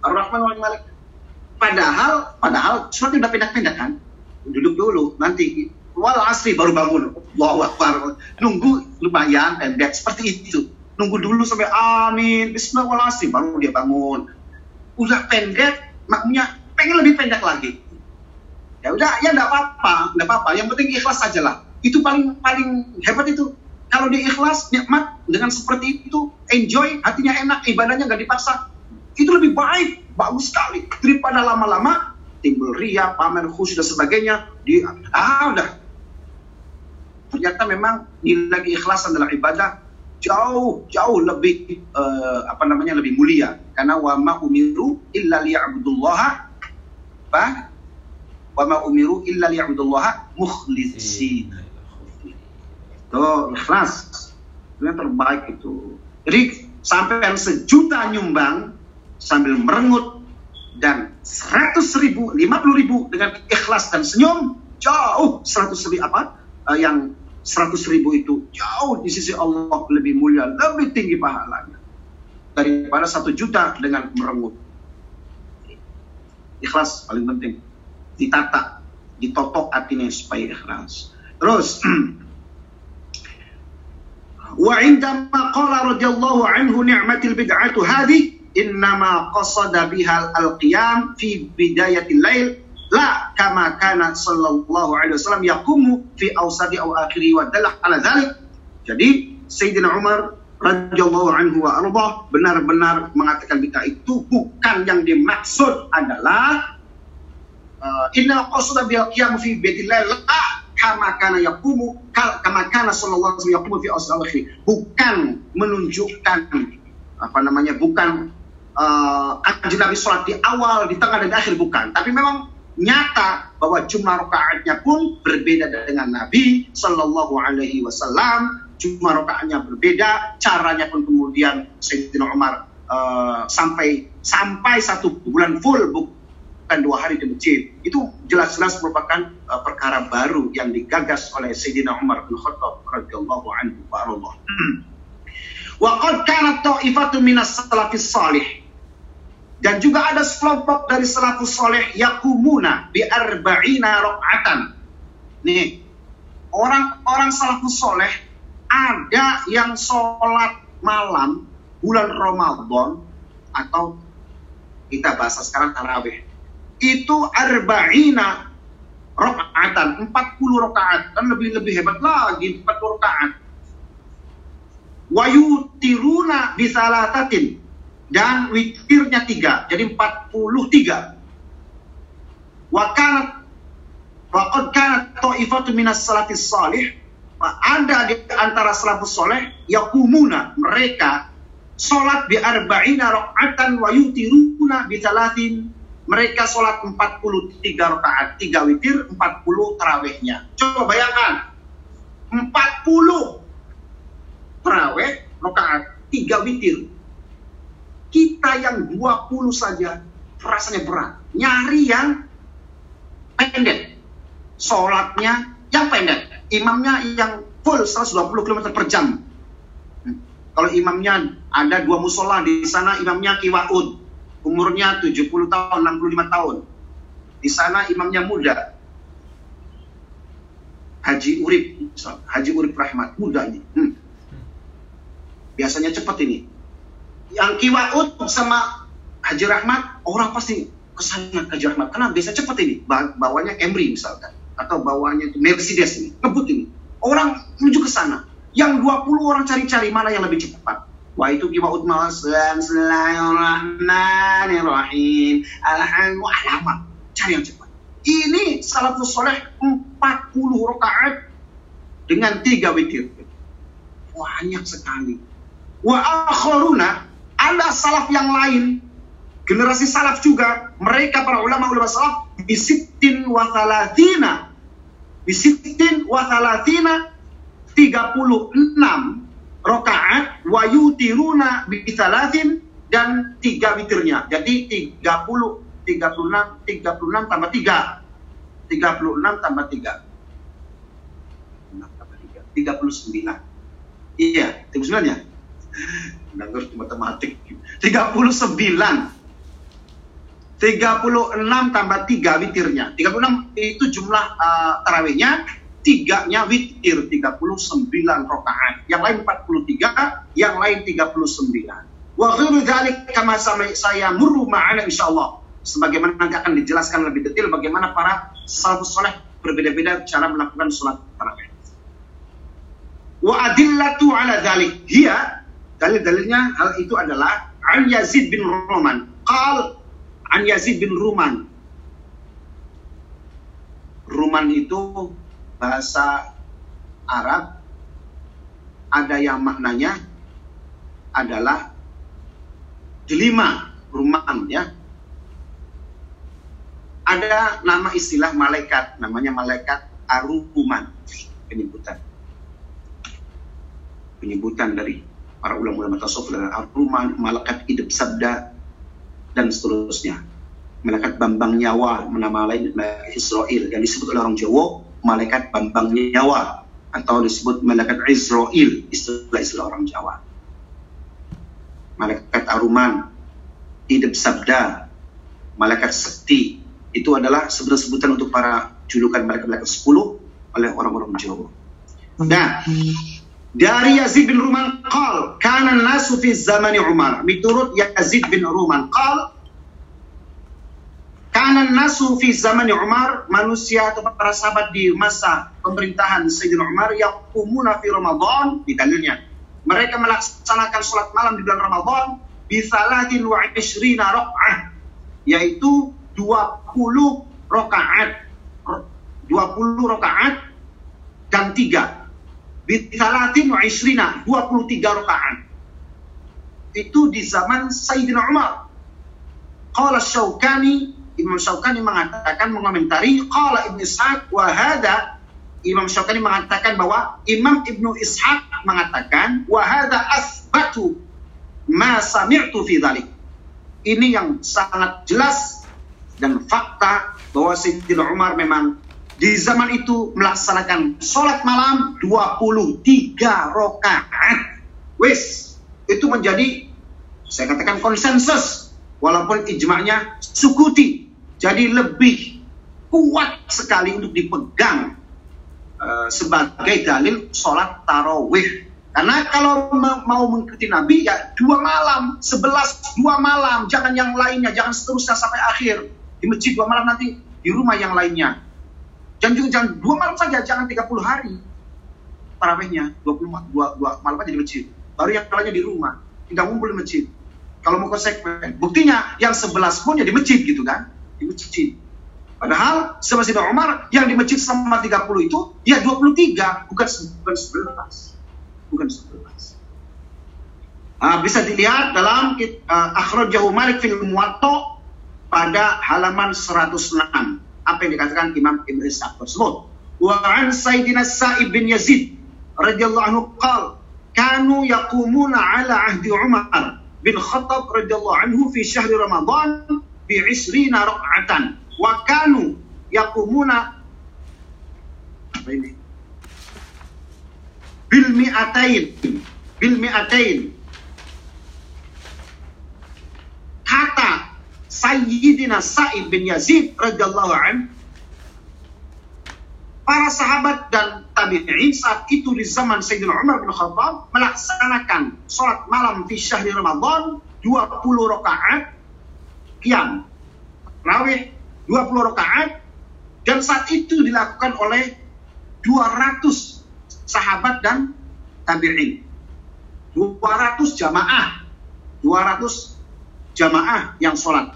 Ar-Rahman wa Malik. Padahal, padahal surat udah pendek-pendek kan? Duduk dulu, nanti wal asri baru bangun. Allahu Akbar. Nunggu lumayan pendek seperti itu. Nunggu dulu sampai amin, bismillah wal asri baru dia bangun. Udah pendek, makmumnya pengen lebih pendek lagi. Ya udah, ya enggak apa-apa, enggak apa-apa. Yang penting ikhlas saja lah. Itu paling paling hebat itu. Kalau dia ikhlas, nikmat dengan seperti itu, enjoy, hatinya enak, ibadahnya nggak dipaksa. Itu lebih baik, bagus sekali daripada lama-lama timbul ria, pamer khusyuk dan sebagainya. Di ah udah. Ternyata memang nilai keikhlasan dalam ibadah jauh jauh lebih eh, apa namanya lebih mulia karena wa ma umiru illa liya'budullaha wa ma umiru illa liya'budullaha mukhlisin Tuh, ikhlas. Itu yang terbaik itu. Jadi, sampai yang sejuta nyumbang sambil merengut dan 100 ribu, 50 ribu dengan ikhlas dan senyum, jauh 100 ribu apa? Eh, yang 100 ribu itu jauh di sisi Allah lebih mulia, lebih tinggi pahalanya daripada satu juta dengan merengut. Ikhlas paling penting. Ditata, ditotok hatinya supaya ikhlas. Terus, وعندما قال رضي الله عنه نعمة البدعة هذه إنما قصد بها القيام في بداية الليل لا كما كان صلى الله عليه وسلم يقوم في أوسط أو على jadi Sayyidina Umar radhiyallahu anhu wa arda benar-benar mengatakan bid'ah itu bukan yang dimaksud adalah uh, inna qasada في qiyam fi لا kama kana yaqumu kal- kama kana sallallahu alaihi wasallam fi akhir bukan menunjukkan apa namanya bukan uh, Nabi sholat di awal di tengah dan di akhir bukan. Tapi memang nyata bahwa jumlah rakaatnya pun berbeda dengan Nabi Sallallahu Alaihi Wasallam. Jumlah rakaatnya berbeda caranya pun kemudian Sayyidina Umar uh, sampai sampai satu bulan full bukan dua hari di masjid itu jelas-jelas merupakan uh, perkara baru yang digagas oleh Sayyidina Umar bin Khattab radhiyallahu anhu wa. Wa qad kanat ta'ifatun minas salafis salih dan juga ada sekelompok dari salafus soleh yakumuna bi arba'ina rakaatan. Nih, orang-orang salafus soleh ada yang sholat malam bulan Ramadan atau kita bahasa sekarang tarawih itu arba'ina rakaatan 40 rakaat. Dan lebih lebih hebat lagi 40 rakaat. Wayutiruna bisalatatin dan witirnya tiga jadi 43 wa kanat wa qad kanat ta'ifatu minas salatis salih. Ada di antara salafus soleh yakumuna mereka sholat bi arba'ina rakaatan wa yutiruna bi salatin mereka sholat 43 rakaat 3 witir 40 tarawihnya coba bayangkan 40 tarawih rakaat 3 witir kita kita yang 20 saja rasanya berat. Nyari yang pendek. Sholatnya yang pendek. Imamnya yang full 120 km per jam. Hmm. Kalau imamnya ada dua musola di sana imamnya kiwaud. Umurnya 70 tahun, 65 tahun. Di sana imamnya muda. Haji Urip. Haji Urip Rahmat, muda ini. Hmm. Biasanya cepat ini. Yang kiwaud sama Haji Rahmat, orang pasti ke sana ke Haji Rahmat. Karena biasa cepat ini. Ba- Bawanya Camry misalkan. Atau bawanya Mercedes ini. Ngebut ini. Orang menuju ke sana. Yang 20 orang cari-cari mana yang lebih cepat. Wah itu kiwaud malas. Bismillahirrahmanirrahim. Alhamdulillah. Lama. Cari yang cepat. Ini salafus soleh 40 rakaat dengan tiga witir. Banyak sekali. Wa akharuna ada salaf yang lain generasi salaf juga mereka para ulama ulama salaf bisittin wa thalathina bisittin wa thalathina 36 rakaat wa yutiruna bi thalathin dan tiga witirnya. Jadi 30 36 36 tambah 3 36 tambah 3 tambah 3 39 Iya, 39 ya? Ngerti matematik. 39. 36 tambah 3 witirnya. 36 itu jumlah uh, tarawihnya. Tiganya witir 39 rakaat. Yang lain 43, yang lain 39. Wa ghairu dzalik kama saya murru ma'ana insyaallah. Sebagaimana nanti akan dijelaskan lebih detail bagaimana para salafus soleh berbeda-beda cara melakukan sholat tarawih. Wa adillatu ala dzalik hiya dalil-dalilnya hal itu adalah an Yazid bin Ruman qal an Yazid bin Ruman Ruman itu bahasa Arab ada yang maknanya adalah delima Ruman ya ada nama istilah malaikat namanya malaikat Aruman penyebutan penyebutan dari para ulama-ulama tasawuf adalah Ar-Ruman, malaikat hidup sabda dan seterusnya. Malaikat Bambang Nyawa, nama lain malaikat Israel yang disebut oleh orang Jawa malaikat Bambang Nyawa atau disebut malaikat Israel istilah-istilah orang Jawa. Malaikat Aruman, hidup sabda, malaikat sekti itu adalah sebutan-sebutan untuk para julukan malaikat-malaikat 10 oleh orang-orang Jawa. Nah, dari Yazid bin Ruman qal kana nasu fi zamani Umar menurut Yazid bin Ruman qal kana nasu fi zamani Umar manusia atau para sahabat di masa pemerintahan Sayyidina Umar yang umuna fi Ramadan di dalilnya mereka melaksanakan sholat malam di bulan Ramadan bi salatin wa ishrina rakaat yaitu 20 rakaat 20 rakaat dan 3 Bitalatin wa isrina 23 rakaat. Itu di zaman Sayyidina Umar. Qala Syaukani, Imam Syaukani mengatakan mengomentari qala Ibnu Ishaq wa hada Imam Syaukani mengatakan bahwa Imam Ibnu Ishaq mengatakan wa hada asbatu ma sami'tu fi dhalik. Ini yang sangat jelas dan fakta bahwa Sayyidina Umar memang di zaman itu melaksanakan sholat malam 23 rakaat. Wis, itu menjadi saya katakan konsensus walaupun ijma'nya sukuti. Jadi lebih kuat sekali untuk dipegang uh, sebagai dalil sholat tarawih. Karena kalau mau mengikuti Nabi ya dua malam, sebelas dua malam, jangan yang lainnya, jangan seterusnya sampai akhir. Di masjid dua malam nanti di rumah yang lainnya. Dan juga jangan dua malam saja, jangan 30 hari. Tarawihnya, 20 dua, dua malam aja di masjid. Baru yang lainnya di rumah. Tidak ngumpul di masjid. Kalau mau konsekuen. Buktinya, yang 11 pun ya di masjid gitu kan. Di masjid. Padahal, Sayyidina Umar, yang di masjid selama 30 itu, ya 23, bukan, bukan 11. Bukan 11. Uh, bisa dilihat dalam uh, Akhrajahu Malik fil Muwatta pada halaman 106 apa yang dikatakan Imam Ibn Ishaq tersebut. Wa an Sayyidina Sa'ib bin Yazid radhiyallahu anhu qal kanu yaqumuna ala ahdi Umar bin Khattab radhiyallahu anhu fi syahri Ramadan bi 20 rak'atan wa kanu yaqumuna apa ini? Bil mi'atain bil mi'atain kata Sayyidina Sa'id bin Yazid radhiyallahu an para sahabat dan tabi'in saat itu di zaman Sayyidina Umar bin Khattab melaksanakan sholat malam di syahri Ramadan 20 rakaat qiyam rawih 20 rakaat dan saat itu dilakukan oleh 200 sahabat dan tabi'in. 200 jamaah 200 jamaah yang sholat.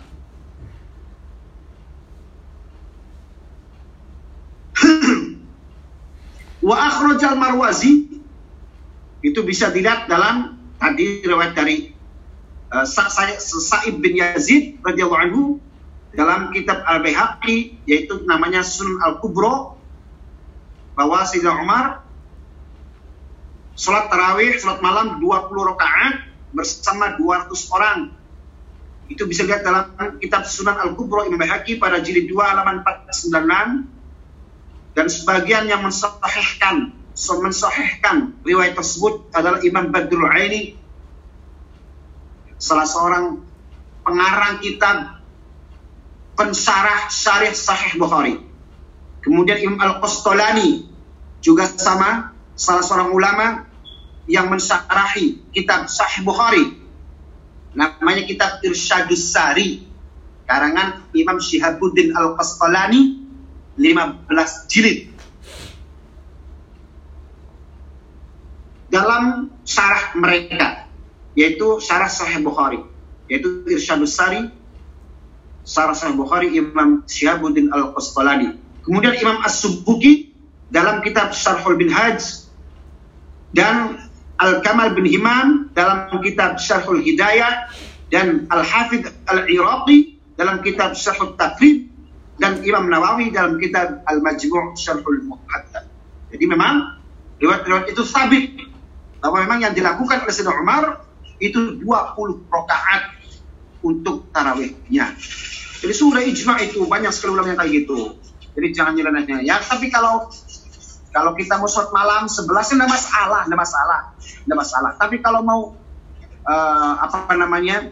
Wa akhrajal Marwazi itu bisa dilihat dalam tadi riwayat dari uh, Sa'ib bin Yazid radhiyallahu anhu dalam kitab Al-Baihaqi yaitu namanya Sunan Al-Kubro bahwa Sayyidina Umar salat tarawih, salat malam 20 rakaat bersama 200 orang. Itu bisa dilihat dalam kitab Sunan Al-Kubro Imam Baihaqi pada jilid 2 halaman 496 dan sebagian yang mensahihkan mensahihkan riwayat tersebut adalah Imam Badrul Aini salah seorang pengarang kitab pensarah syarih sahih Bukhari kemudian Imam Al-Qastolani juga sama salah seorang ulama yang mensyarahi kitab sahih Bukhari namanya kitab Irsyadus Sari karangan Imam Syihabuddin Al-Qastolani 15 jilid. Dalam syarah mereka, yaitu syarah Sahih Bukhari, yaitu Irsyadus Sari, syarah Sahih Bukhari Imam Syihabuddin Al-Qasqalani. Kemudian Imam As-Subbuki dalam kitab Syarhul bin Hajj dan Al-Kamal bin Himam dalam kitab Syarhul Hidayah dan Al-Hafidh Al-Iraqi dalam kitab Syarhul Taqrib dan Imam Nawawi dalam kitab Al-Majmu' Syarhul Muhaddad. Jadi memang riwayat-riwayat itu sabit bahwa memang yang dilakukan oleh Sayyidina Umar itu 20 rakaat untuk tarawihnya. Jadi sudah ijma itu banyak sekali ulama yang kayak gitu. Jadi jangan nyelenehnya ya. Tapi kalau kalau kita mau sholat malam 11 enggak masalah, enggak masalah, enggak masalah. Tapi kalau mau uh, apa namanya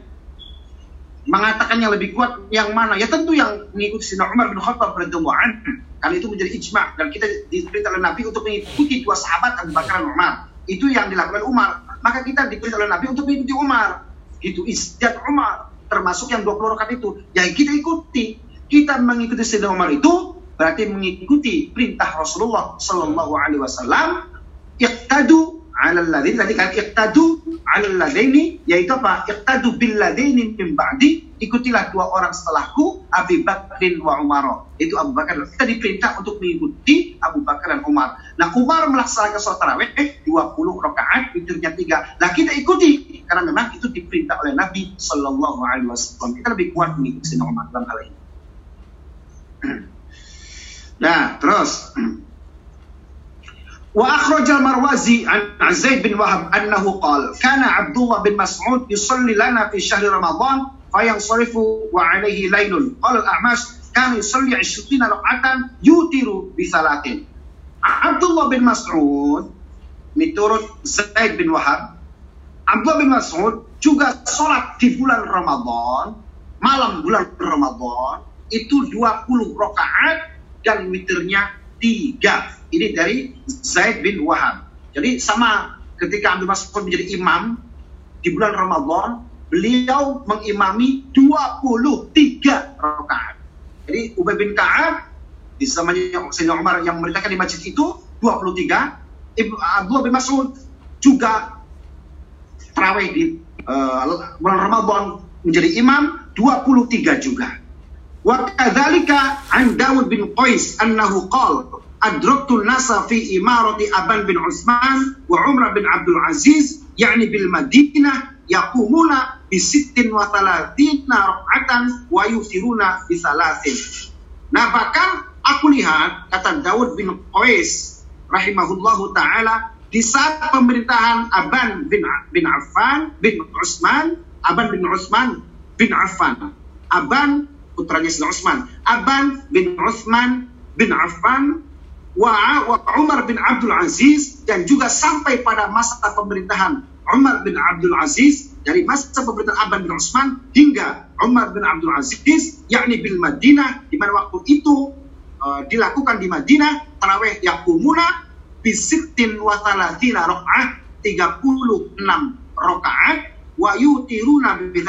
mengatakan yang lebih kuat yang mana? Ya tentu yang mengikuti Sayyidina Umar bin Khattab radhiyallahu. Karena itu menjadi ijma dan kita diperintah oleh Nabi untuk mengikuti dua sahabat Abu Bakar dan Umar. Itu yang dilakukan Umar. Maka kita diperintah oleh Nabi untuk mengikuti Umar. Itu istijat Umar termasuk yang 20 rakaat itu. Yang kita ikuti. Kita mengikuti Sayyidina Umar itu berarti mengikuti perintah Rasulullah sallallahu alaihi wasallam iqtadu 'ala alladziin tadi kan iqtadu 'ala alladziini yaitu apa? Iqtadu bil ladaini min ba'di ikutilah dua orang setelahku Abu Bakrin wa Umar. Itu Abu Bakar. Kita diperintah untuk mengikuti Abu Bakar dan Umar. Nah, Umar melaksanakan sholat tarawih eh, 20 rakaat, witirnya tiga. Nah, kita ikuti karena memang itu diperintah oleh Nabi Shallallahu Alaihi Wasallam. Kita lebih kuat mengikuti Umar dalam hal ini. Nah, terus وأخرج المروزي عن زيد بن وهب أنه قال كان عبد الله بن مسعود يصلي لنا في شهر رمضان fayanṣarifu wa alaihi lailun. Qala al-A'mash kami yusalli 20 raka'atan yutiru bi. Abdullah bin Mas'ud menurut Zaid bin Wahab Abdullah bin Mas'ud juga sholat di bulan Ramadan, malam bulan Ramadan, itu 20 rakaat dan witirnya 3. Ini dari Zaid bin Wahab. Jadi sama ketika Abdul Mas'ud menjadi imam di bulan Ramadan, beliau mengimami 23 rakaat. Jadi Ubay bin Ka'ab di zamannya Sayyidina Umar yang memerintahkan di masjid itu 23. Ibnu Abdullah bin Mas'ud juga terawih di uh, Ramadan menjadi imam 23 juga. Wa kadzalika an Dawud bin Qais annahu qala adraktu nasa fi imarati Aban bin Utsman wa Umar bin Abdul Aziz yakni bil Madinah yaqumuna bi sittin wa thalathina rak'atan wa yuftiruna bi thalathin. Nah bahkan aku lihat kata Daud bin Qais rahimahullahu taala di saat pemerintahan Aban bin bin Affan bin Utsman Aban bin Utsman bin Affan. Aban putranya Sayyidina Utsman. Aban bin Utsman bin Affan wa, wa Umar bin Abdul Aziz dan juga sampai pada masa pemerintahan Umar bin Abdul Aziz dari masa pemerintahan Aban bin Utsman hingga Umar bin Abdul Aziz yakni bil Madinah di mana waktu itu uh, dilakukan di Madinah tarawih yakumuna bisittin wa thalathina rakaat 36 rakaat wa yutiruna bi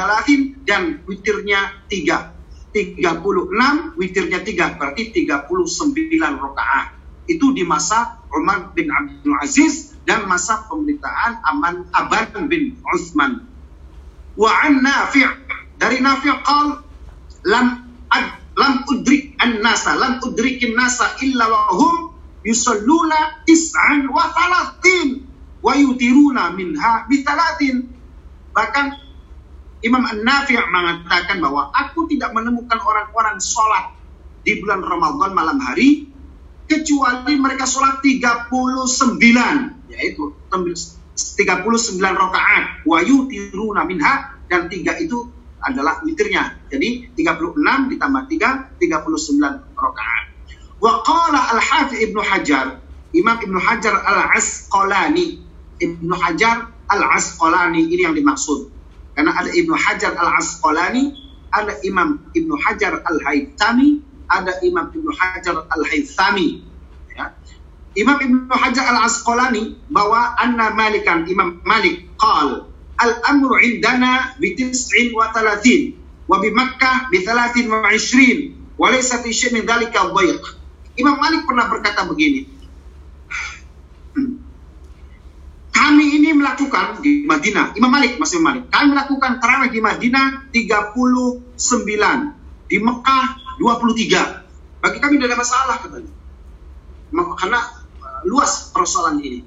dan witirnya 3 36 witirnya 3 berarti 39 rakaat itu di masa Umar bin Abdul Aziz dan masa pemerintahan Aman Aban bin Utsman wa an Nafi' dari Nafi' qal lam ad, lam udrik an nasa lam udrikin nasa illa wa hum yusalluna tis'an wa thalathin wa yutiruna minha bi thalathin bahkan Imam An-Nafi' mengatakan bahwa aku tidak menemukan orang-orang sholat di bulan Ramadan malam hari kecuali mereka sholat 39 yaitu 39 rakaat wa yutiruna minha dan tiga itu adalah witirnya. Jadi 36 ditambah 3 39 rakaat. Wa qala Al-Hafiz Ibnu Hajar, Imam Ibnu Hajar Al-Asqalani, Ibnu Hajar Al-Asqalani ini yang dimaksud. Karena ada Ibnu Hajar Al-Asqalani, ada Imam Ibnu Hajar Al-Haytami, ada Imam Ibnu Hajar Al-Haythami. Imam Ibnu Hajar Al-Asqalani bahwa anna Malikan Imam Malik qal al-amru indana bi tis'in wa talatin wa bi Makkah bi talatin wa ishrin wa laysa fi syai' min dhalika dhayq. Imam Malik pernah berkata begini. Kami ini melakukan di Madinah, Imam Malik, masih Malik. Kami melakukan tarawih di Madinah 39, di Mekah 23. Bagi kami tidak ada masalah katanya. Karena luas persoalan ini.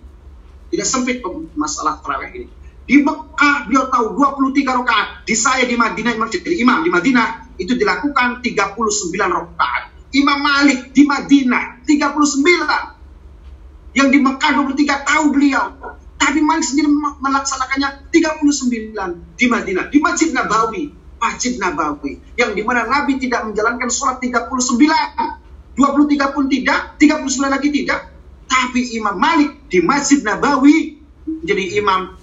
Tidak sempit masalah tarawih ini. Di Mekah beliau tahu 23 rakaat. Di saya di Madinah Imam jadi imam di Madinah itu dilakukan 39 rakaat. Imam Malik di Madinah 39. Yang di Mekah 23 tahu beliau. Tapi Malik sendiri melaksanakannya 39 di Madinah, di Masjid Nabawi, Masjid Nabawi, yang di mana Nabi tidak menjalankan sholat 39, 23 pun tidak, 39 lagi tidak, tapi Imam Malik di Masjid Nabawi menjadi imam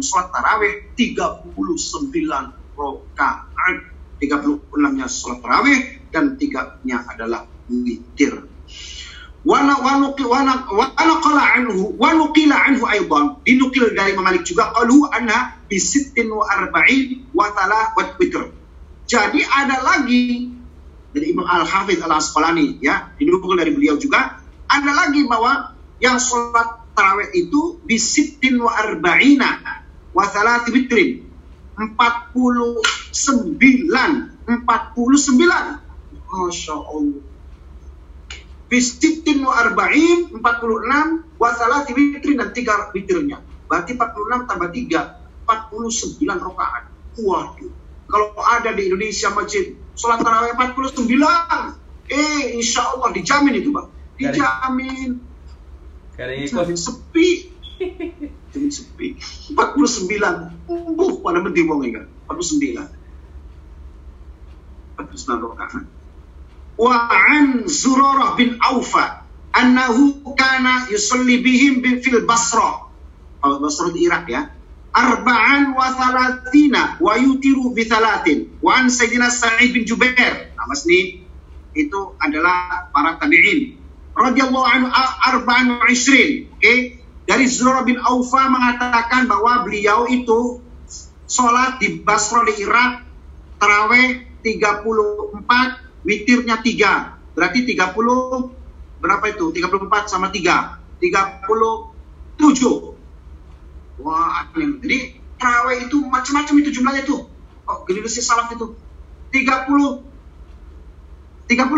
sholat tarawih 39 rakaat, 36-nya sholat tarawih dan tiganya adalah witir. Wana wana wana qala anhu wa nuqila anhu aidan. Dinukil dari Imam Malik juga qalu anha bi sittin wa arba'in wa tala wa witr. Jadi ada lagi dari Imam Al Hafiz Al Asqalani ya. Dinukil dari beliau juga ada lagi bahwa yang sholat tarawih itu bi sittin wa arba'ina wa thalath witrin 49 49 Masya Allah Bisitin wa arba'in, 46, wa salati witrin dan tiga witirnya. Berarti 46 tambah 3, 49 rakaat. Waduh. Kalau ada di Indonesia masjid, sholat tarawih 49. Eh, insya Allah dijamin itu bang dijamin. Kari ikut. sepi. Jamin sepi. 49 uh pada menti wong ya 49 49 rakaat wa an Zurarah bin Aufa annahu kana yusalli bihim fil Basra. Kalau Basra di Irak ya. Arba'an wa thalathina wa yutiru bi thalatin wa an Sayyidina Sa'id bin Jubair. Nah mas ini itu adalah para tabi'in radhiyallahu anhu arba'an wa ishrin oke? Okay? dari Zurarah bin Aufa mengatakan bahwa beliau itu sholat di Basra di Irak taraweh 34 witirnya 3 berarti 30 berapa itu? 34 sama 3 37 wah aneh jadi terawih itu macam-macam itu jumlahnya tuh. Oh generasi salaf itu 30 37 nah,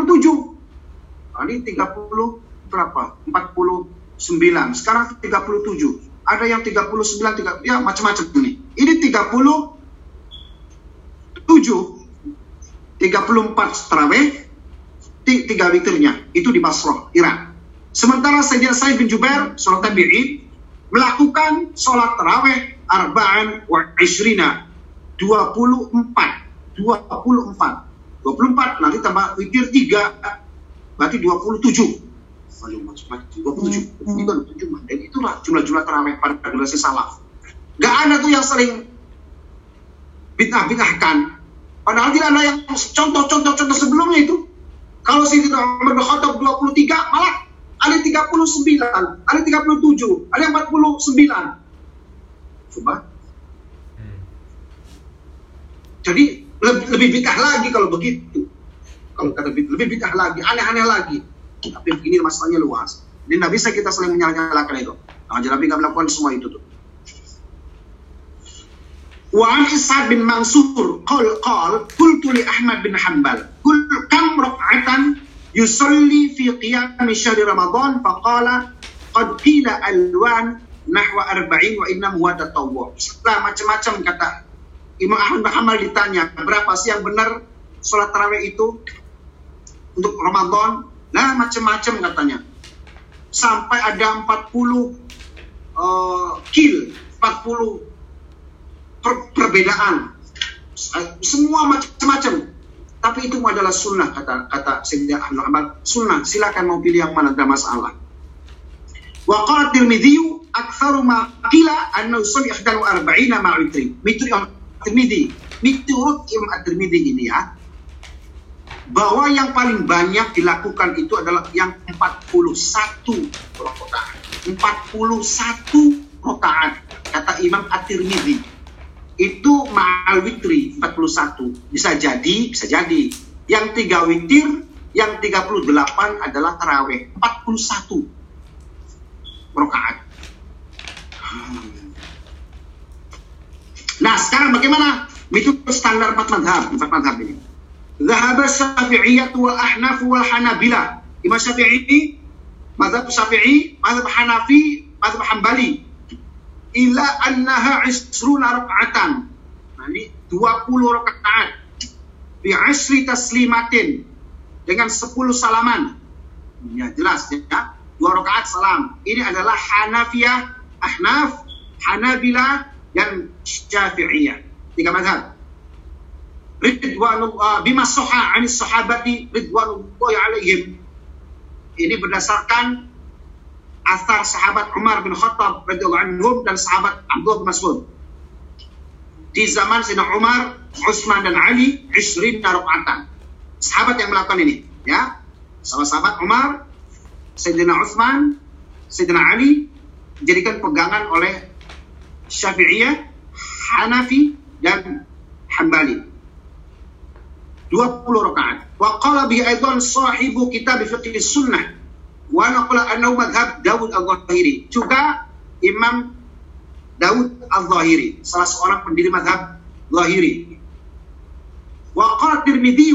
ini 30 berapa? 49 sekarang 37 ada yang 39 3, ya macam-macam ini. Ini 30 7 34 tarawih, tiga witirnya. Itu di Basrah, Irak. Sementara Sayyidina Sa'id bin Jubair, sholat tabi'in, melakukan sholat tarawih arba'an wa ishrina, 24. 24. 24 nanti tambah witir 3 berarti 27. Waduh, macam-macam 27. Itu ada 7 mah. Dan itulah jumlah-jumlah tarawih pada generasi salaf. Gak ada tuh yang sering bid'ah-bid'ahkan. Padahal tidak ada yang contoh-contoh-contoh sebelumnya itu. Kalau Umar bin Khattab 23, malah ada 39, ada 37, ada yang 49. Coba. Jadi lebih, lebih bid'ah lagi kalau begitu kalau kata lebih, lebih bidah lagi, aneh-aneh lagi. Tapi begini masalahnya luas. Jadi tidak bisa kita saling menyalahkan laki-laki, Nah, jadi Nabi tidak melakukan semua itu tuh. Wa bin Mansur qol qol qultu li Ahmad bin Hanbal qul kam rak'atan yusalli fi qiyam syahri Ramadan faqala qad qila alwan nahwa arba'in wa innam huwa tatawwu. Setelah macam-macam kata Imam Ahmad bin Hanbal ditanya, berapa sih yang benar sholat tarawih itu? Untuk Ramadan. Nah macam-macam katanya. Sampai ada 40 uh, kil 40 per- perbedaan. Semua macam-macam. Tapi itu adalah sunnah kata kata Sayyidina Ahmad Hanbal sunnah silakan mau pilih yang mana tidak masalah. Wa qala Tirmidzi aktsaru ma qila anna usul 41 ma'a witri mitri Tirmidzi miturut Imam At-Tirmidzi ini ya bahwa yang paling banyak dilakukan itu adalah yang 41 rakaat 41 rakaat kata Imam At-Tirmidzi itu ma'al witri 41 bisa jadi bisa jadi. Yang tiga witir yang 38 adalah taraweh 41 rakaat Hmm. nah sekarang bagaimana? Itu standar empat madhab empat madhab ini Zahaba Syafi'iyah wal Ahnaf wal Hanabila Imam Syafi'i Madhab Syafi'i Madhab Hanafi Madhab Hambali ila annaha isruna raka'atan. Nah, ini 20 rakaat. Bi asri taslimatin dengan 10 salaman. Ya jelas ya. Dua rakaat salam. Ini adalah Hanafiyah, Ahnaf, Hanabila dan Syafi'iyah. Tiga mazhab. Ridwanullah bima soha anis sahabati ridwanullahi alaihim. Ini berdasarkan asar sahabat Umar bin Khattab radhiyallahu anhum dan sahabat Abdullah bin Mas'ud. Di zaman Sayyidina Umar, Utsman dan Ali, 20 rakaatan. Sahabat yang melakukan ini, ya. Sahabat-sahabat Umar, Sayyidina Utsman, Sayyidina Ali dijadikan pegangan oleh Syafi'iyah, Hanafi dan Hambali. 20 rakaat. Wa qala bihi aidan sahibu kitab fiqh sunnah wa naqala annahu madhab Dawud al-Zahiri. Juga Imam Dawud al-Zahiri, salah seorang pendiri madhab Zahiri. Wa qala Tirmidzi,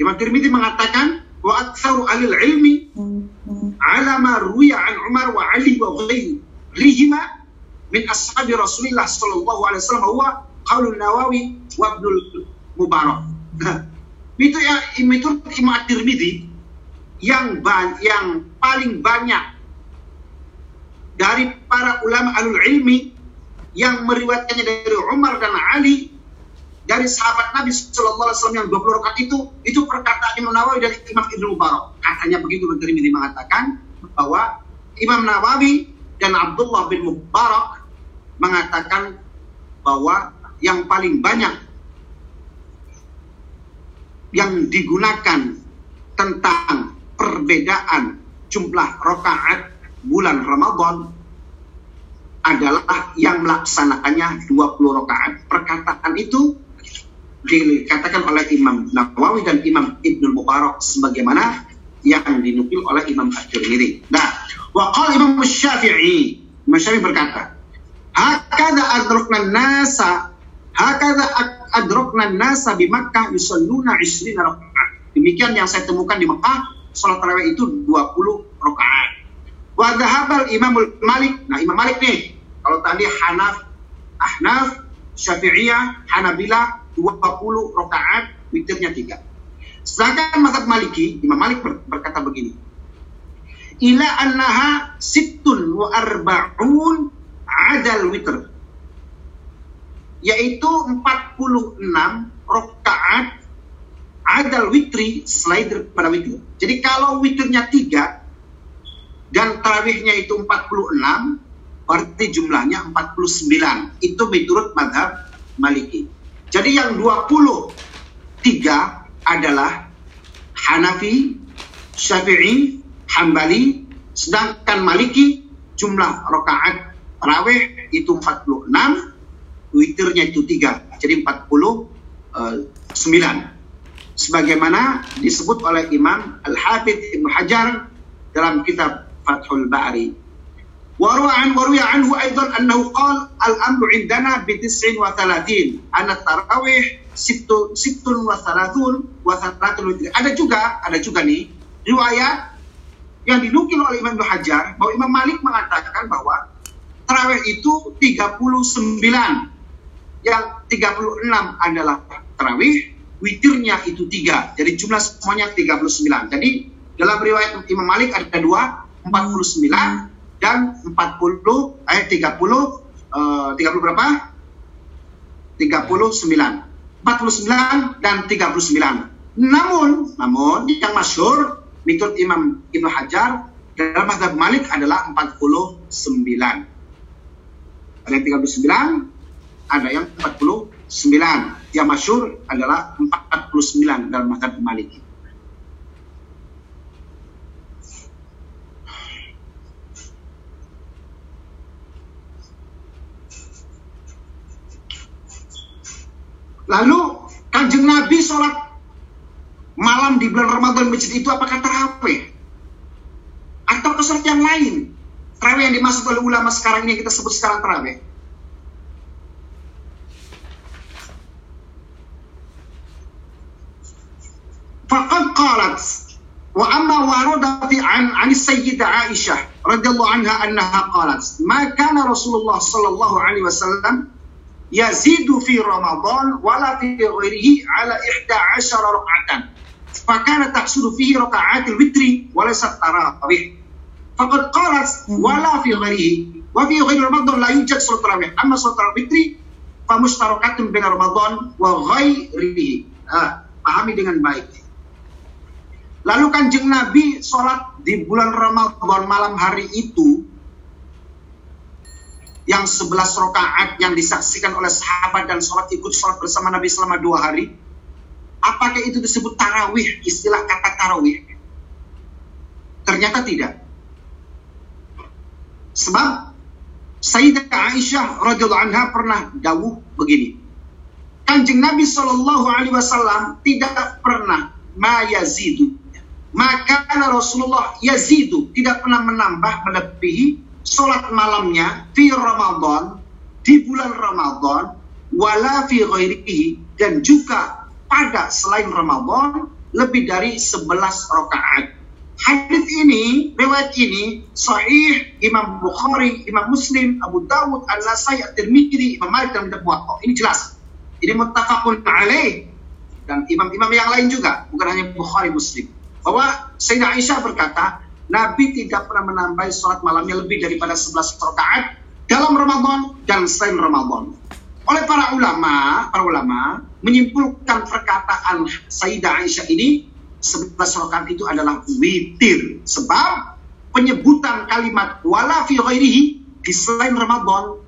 Imam Tirmidzi mengatakan wa aktsaru ahli ilmi ala ma ruwiya an Umar wa Ali wa ghairihima min ashabi Rasulillah sallallahu alaihi wasallam huwa qaulun Nawawi wa Ibnul Mubarak. Itu ya itu Imam Tirmidzi yang yang paling banyak dari para ulama alul ilmi yang meriwayatkannya dari Umar dan Ali dari sahabat Nabi Shallallahu Alaihi Wasallam yang 20 rakaat itu itu perkataan Imam Nawawi dan Imam Ibnu Mubarak. Katanya begitu Imam Tirmidzi mengatakan bahwa Imam Nawawi dan Abdullah bin Mubarak mengatakan bahwa yang paling banyak yang digunakan tentang perbedaan jumlah rakaat bulan Ramadan adalah yang melaksanakannya 20 rakaat. Perkataan itu dikatakan oleh Imam Nawawi dan Imam Ibnu Mubarak sebagaimana yang dinukil oleh Imam At-Tirmidzi. Nah, wa qala Imam Syafi'i, Imam Syafi'i berkata, "Hakadha adrakna nasa, hakadha adrakna nasa di Makkah yusalluna 20 rakaat." Demikian yang saya temukan di Mekah, salat tarawih itu 20 rakaat. Wa dhahabal Imamul Malik. Nah, Imam Malik nih, kalau tadi Hanaf, Ahnaf, Syafi'iyah, Hanabila 20 rakaat, witirnya 3. Sedangkan mazhab Maliki, Imam Malik ber- berkata begini. Ila annaha sittun wa arba'un adal witr. Yaitu 46 rakaat adal witri selain daripada witir. Jadi kalau witirnya 3 dan tarawihnya itu 46 berarti jumlahnya 49. Itu menurut madhab Maliki. Jadi yang 23 adalah Hanafi, Syafi'i, Hambali, sedangkan Maliki jumlah rakaat tarawih itu 46, witirnya itu 3. Jadi 49. Sebagaimana disebut oleh Imam Al-Hafidh Ibn Hajar dalam kitab Fathul Bari. وروى عن وروي عنه ايضا انه قال الامر عندنا بتسع وثلاثين ان التراويح ست ست وثلاثون وثلاثون وتر. Ada juga, ada juga nih riwayat yang dinukil oleh Imam Ibnu Hajar bahwa Imam Malik mengatakan bahwa tarawih itu 39 yang 36 adalah tarawih witirnya itu tiga jadi jumlah semuanya 39 jadi dalam riwayat Imam Malik ada dua 49 dan 40 eh 30 eh, 30 berapa? 39. 49 dan 39. Namun, namun yang masyhur menurut Imam Ibnu Hajar dalam mazhab Malik adalah 49. Ada yang 39, ada yang 49. Yang masyhur adalah 49 dalam mazhab Malik. Lalu kanjeng Nabi sholat malam di bulan Ramadan masjid itu apakah tarawih? Atau ke yang lain? Tarawih yang dimaksud oleh ulama sekarang ini yang kita sebut sekarang tarawih. Wa amma warada fi an an sayyidah Aisyah radhiyallahu anha annaha qalat ma kana Rasulullah sallallahu alaihi wasallam yazidu fi Ramadan wala fi ghairihi ala 11 raka'atan. Fakana taqsudu fihi raka'atil witri wa laysa tarawih. Faqad qalat wala fi ghairihi wa fi ghairi Ramadan la yujad salat tarawih. Amma salat tarawih witri fa mushtarakatun baina Ramadan wa ghairihi. Ah, pahami dengan. Lalu kanjeng Nabi sholat di bulan Ramadan malam hari itu yang 11 rakaat yang disaksikan oleh sahabat dan sholat ikut sholat bersama Nabi selama dua hari. Apakah itu disebut tarawih? Istilah kata tarawih? Ternyata tidak. Sebab Sayyidah Aisyah radhiyallahu anha pernah dawuh begini. Kanjeng Nabi Shallallahu alaihi wasallam tidak pernah ma yazidu. Maka Rasulullah yazidu tidak pernah menambah melebihi sholat malamnya fi Ramadan di bulan Ramadan wala fi ghairihi dan juga pada selain Ramadan lebih dari 11 rakaat. Hadis ini, riwayat ini sahih Imam Bukhari, Imam Muslim, Abu Dawud, An-Nasai, At-Tirmidzi, Imam Malik dan Muwatta. Ini jelas. Ini muttafaqun alaih dan imam-imam yang lain juga, bukan hanya Bukhari Muslim. Bahwa Sayyidah Aisyah berkata, Nabi tidak pernah menambah sholat malamnya lebih daripada 11 rakaat dalam Ramadan dan selain Ramadan. Oleh para ulama, para ulama menyimpulkan perkataan Sayyidah Aisyah ini 11 rakaat itu adalah witir. Sebab penyebutan kalimat wala fi ghairihi di selain Ramadan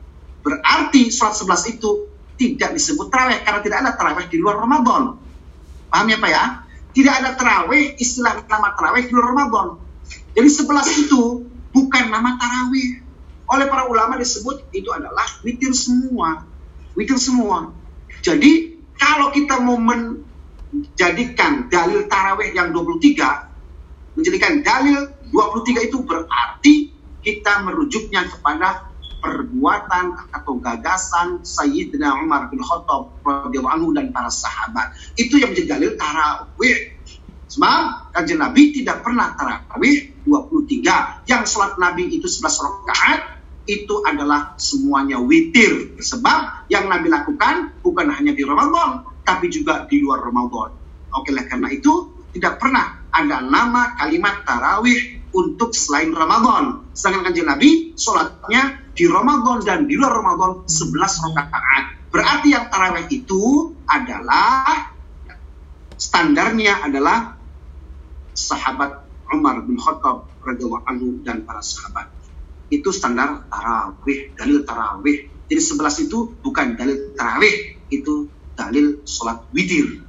berarti sholat 11 itu tidak disebut terawih karena tidak ada terawih di luar Ramadan. Paham ya Pak ya? Tidak ada terawih, istilah nama terawih di Ramadan. Jadi 11 itu bukan nama tarawih. Oleh para ulama disebut itu adalah witir semua. Witir semua. Jadi kalau kita mau menjadikan dalil tarawih yang 23, menjadikan dalil 23 itu berarti kita merujuknya kepada perbuatan atau gagasan Sayyidina Umar bin Khattab radhiyallahu anhu dan para sahabat. Itu yang menjadi dalil tarawih. Sebab kanjeng Nabi tidak pernah tarawih 23. Yang sholat Nabi itu 11 rakaat itu adalah semuanya witir. Sebab yang Nabi lakukan bukan hanya di Ramadan, tapi juga di luar Ramadan. Oke lah karena itu tidak pernah ada nama kalimat tarawih untuk selain Ramadan. Sedangkan kanjeng Nabi sholatnya di Ramadan dan di luar Ramadan 11 rakaat. Berarti yang taraweh itu adalah standarnya adalah sahabat Umar bin Khattab radhiyallahu anhu dan para sahabat. Itu standar tarawih, dalil tarawih. Jadi 11 itu bukan dalil tarawih, itu dalil sholat witir.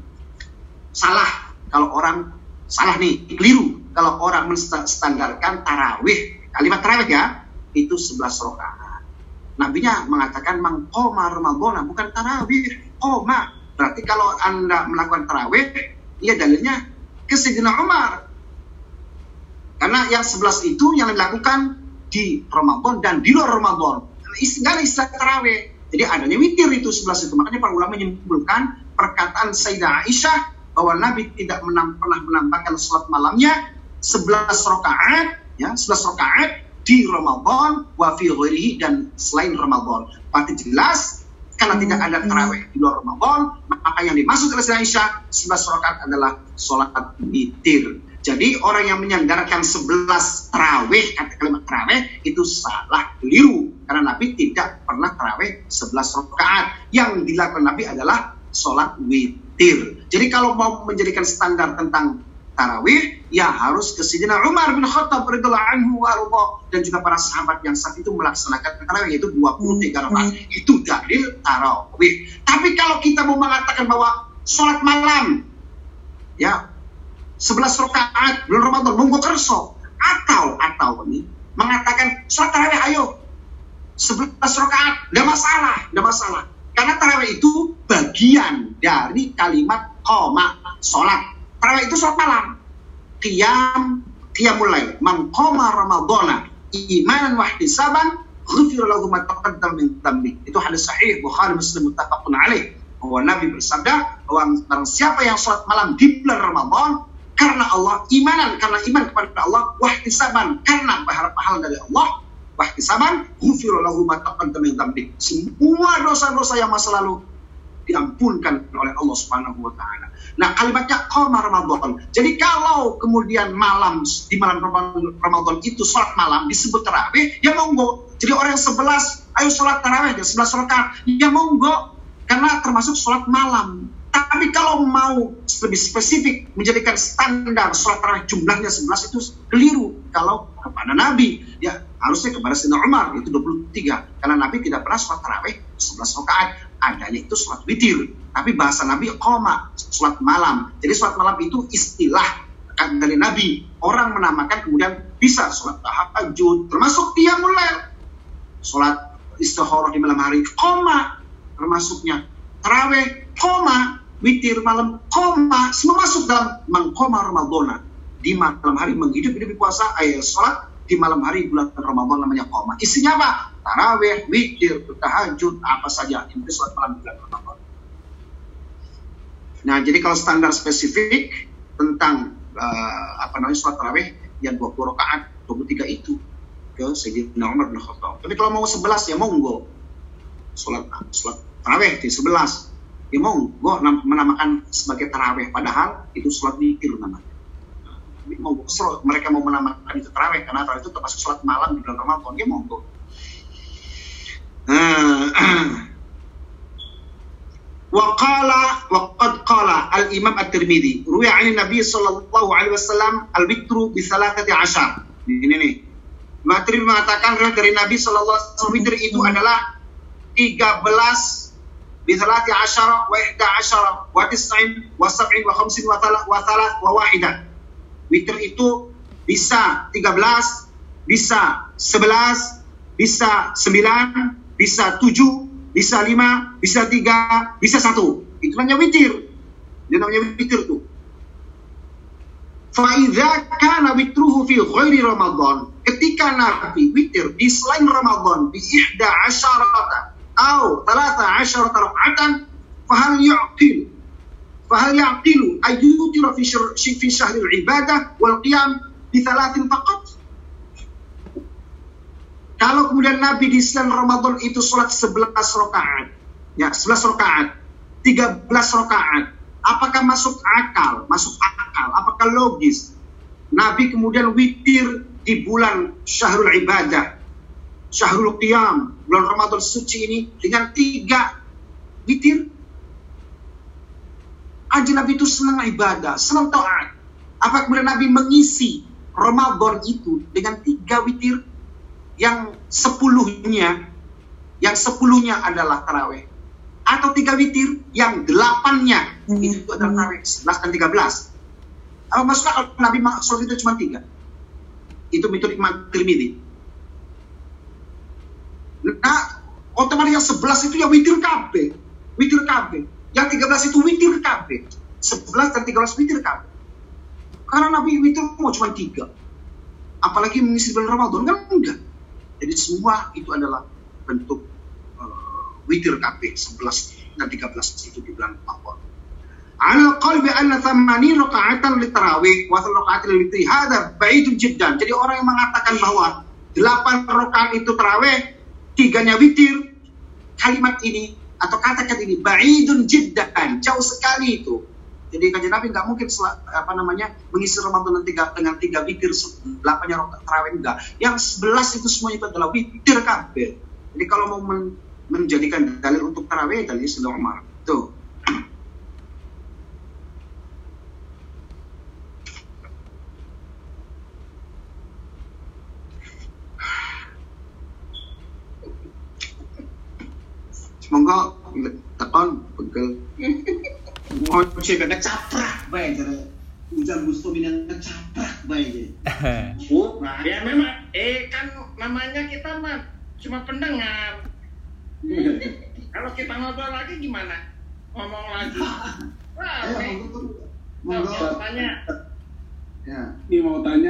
Salah kalau orang salah nih, keliru kalau orang menstandarkan tarawih, kalimat tarawih ya, itu 11 rakaat. Nabinya mengatakan mangkoma Ramadana bukan tarawih, koma. Berarti kalau Anda melakukan tarawih, ya dalilnya ke Sayyidina Umar. Karena yang 11 itu yang dilakukan di Ramadan dan di luar Ramadan. Ada istilah tarawih. Jadi adanya witir itu 11 itu. Makanya para ulama menyimpulkan perkataan Sayyidah Aisyah bahwa Nabi tidak menam, pernah menambahkan sholat malamnya 11 rakaat ya 11 rakaat di Ramadan wa fi dan selain Ramadan. Berarti jelas karena tidak ada tarawih di luar Ramadan, maka yang dimaksud oleh Aisyah 11 rakaat adalah sholat witir. Jadi orang yang menyandarkan 11 tarawih, kata kalimat tarawih, itu salah, keliru. Karena Nabi tidak pernah tarawih 11 rakaat. Yang dilakukan Nabi adalah sholat witir. Jadi kalau mau menjadikan standar tentang tarawih, ya harus ke Sayyidina Umar bin Khattab radhiyallahu anhu dan juga para sahabat yang saat itu melaksanakan tarawih yaitu 23 rakaat. Itu dalil tarawih. Tapi kalau kita mau mengatakan bahwa sholat malam, ya 11 rakaat bulan Ramadan monggo kerso. Atau atau ini mengatakan sholat tarawih ayo. 11 rakaat tidak masalah tidak masalah. Karena tarawih itu bagian dari kalimat koma sholat tarawih itu sholat malam. Qiyam qiyam mulai. Mangkoma ramadana imanan wahtisaban ghufir lahu ma taqaddam min itu hadis sahih Bukhari Muslim muttafaqun alaih. Bahwa Nabi bersabda bahwa barang siapa yang sholat malam di bulan Ramadan karena Allah, imanan karena iman kepada Allah, wahtisaban karena berharap pahala dari Allah, wahtisaban ghufiru lahu ma taqaddama min. Semua dosa-dosa yang masa lalu diampunkan oleh Allah Subhanahu wa taala. Nah, kalimatnya qamar Ramadan. Jadi kalau kemudian malam di malam Ramadan itu sholat malam disebut tarawih, ya monggo. Jadi orang yang 11 ayo sholat tarawih ya 11 rakaat, ya monggo. Karena termasuk sholat malam. Tapi kalau mau lebih spesifik menjadikan standar sholat tarawih jumlahnya 11 itu keliru. Kalau kepada Nabi, ya harusnya kepada Sayyidina Umar itu 23. Karena Nabi tidak pernah sholat tarawih 11 rakaat. Adanya itu sholat witir. Tapi bahasa Nabi koma, sholat malam. Jadi sholat malam itu istilah dari Nabi. Orang menamakan kemudian bisa sholat tahajud, termasuk dia mulai sholat istikharah di malam hari, koma termasuknya tarawih, koma witir malam koma semua masuk dalam mengkoma Ramadana di malam hari menghidup hidup puasa ayat sholat di malam hari bulan Ramadan namanya koma isinya apa taraweh witir tahajud apa saja. Itu sholat malam bulan Ramadan. Nah jadi kalau standar spesifik tentang uh, apa namanya sholat taraweh yang 20 rakaat 23 itu ke Sayyidina Umar bin Khattab. Tapi kalau mau 11 ya monggo. Sholat sholat taraweh di 11 ya gue menamakan sebagai taraweh padahal itu sholat witir namanya. Mau mereka mau menamakan itu taraweh karena taraweh itu termasuk sholat malam di bulan Ramadan. Ya monggo Waqala waqad qala al-Imam At-Tirmidzi ruya 'an Nabi sallallahu alaihi wasallam al-witru bi thalathati ashar. Ini nih. Matri mengatakan dari Nabi sallallahu alaihi wasallam witir itu adalah 13 بثلاث عشر وإحدى عشر وتسع وسبع وخمس وثلاث وواحدة Witir itu bisa 13, bisa 11, bisa 9, bisa 7, bisa 5, bisa 3, bisa 1. Itu namanya witir. Itu namanya witir tuh. Fa'idha kana witruhu fi ghairi Ramadan. Ketika Nabi witir di selain Ramadan di ihda asyarata أو ثلاثة عشرة ركعة فهل يعقل فهل يعقل أن يوتر في شر في شهر العبادة والقيام بثلاث فقط Kalau kemudian Nabi di bulan Ramadan itu sholat 11 rakaat, ya 11 rakaat, 13 rakaat, apakah masuk akal? Masuk akal, apakah logis? Nabi kemudian witir di bulan Syahrul Ibadah, Syahrul Qiyam, bulan Ramadan suci ini dengan tiga witir. Anjing Nabi itu senang ibadah, senang taat. Apa kemudian Nabi mengisi Ramadan itu dengan tiga witir yang sepuluhnya, yang sepuluhnya adalah taraweh. Atau tiga witir yang delapannya itu adalah taraweh, 11 dan 13. Apa maksudnya kalau Nabi maksud itu cuma tiga? Itu metode Imam Tirmidzi. Nah, otomatis yang 11 itu ya witir KB. Witir KB. Yang 13 itu witir KB. 11 dan 13 witir KB. Karena Nabi witir mau cuma tiga. Apalagi mengisi bulan Ramadan kan enggak. Jadi semua itu adalah bentuk uh, witir KB 11 dan 13 itu di bulan Ramadan. Ala qalbi anna thamani raka'atan li tarawih wa raka'atan li witri hadha ba'idun jiddan. Jadi orang yang mengatakan bahwa 8 rakaat itu tarawih, tiganya witir, kalimat ini atau kata-kata ini ba'idun jiddan, jauh sekali itu. Jadi kajian Nabi nggak mungkin apa namanya mengisi Ramadan dengan tiga, dengan tiga witir, delapannya tarawih enggak. Yang sebelas itu semuanya itu adalah witir kabeh. Jadi kalau mau men- menjadikan dalil untuk tarawih dalil Sayyidina Umar. Tuh. Semoga tekan pegel. Mau cek ngecaprak bae cara. Hujan Gusto yang ngecaprak bae jadi. Bu, ya memang, eh kan namanya kita mah cuma pendengar. Kalau kita ngobrol lagi gimana? Ngomong lagi. Wah, Ayo, monggo, Tuh, monggo. tanya. Ya. Ini mau tanya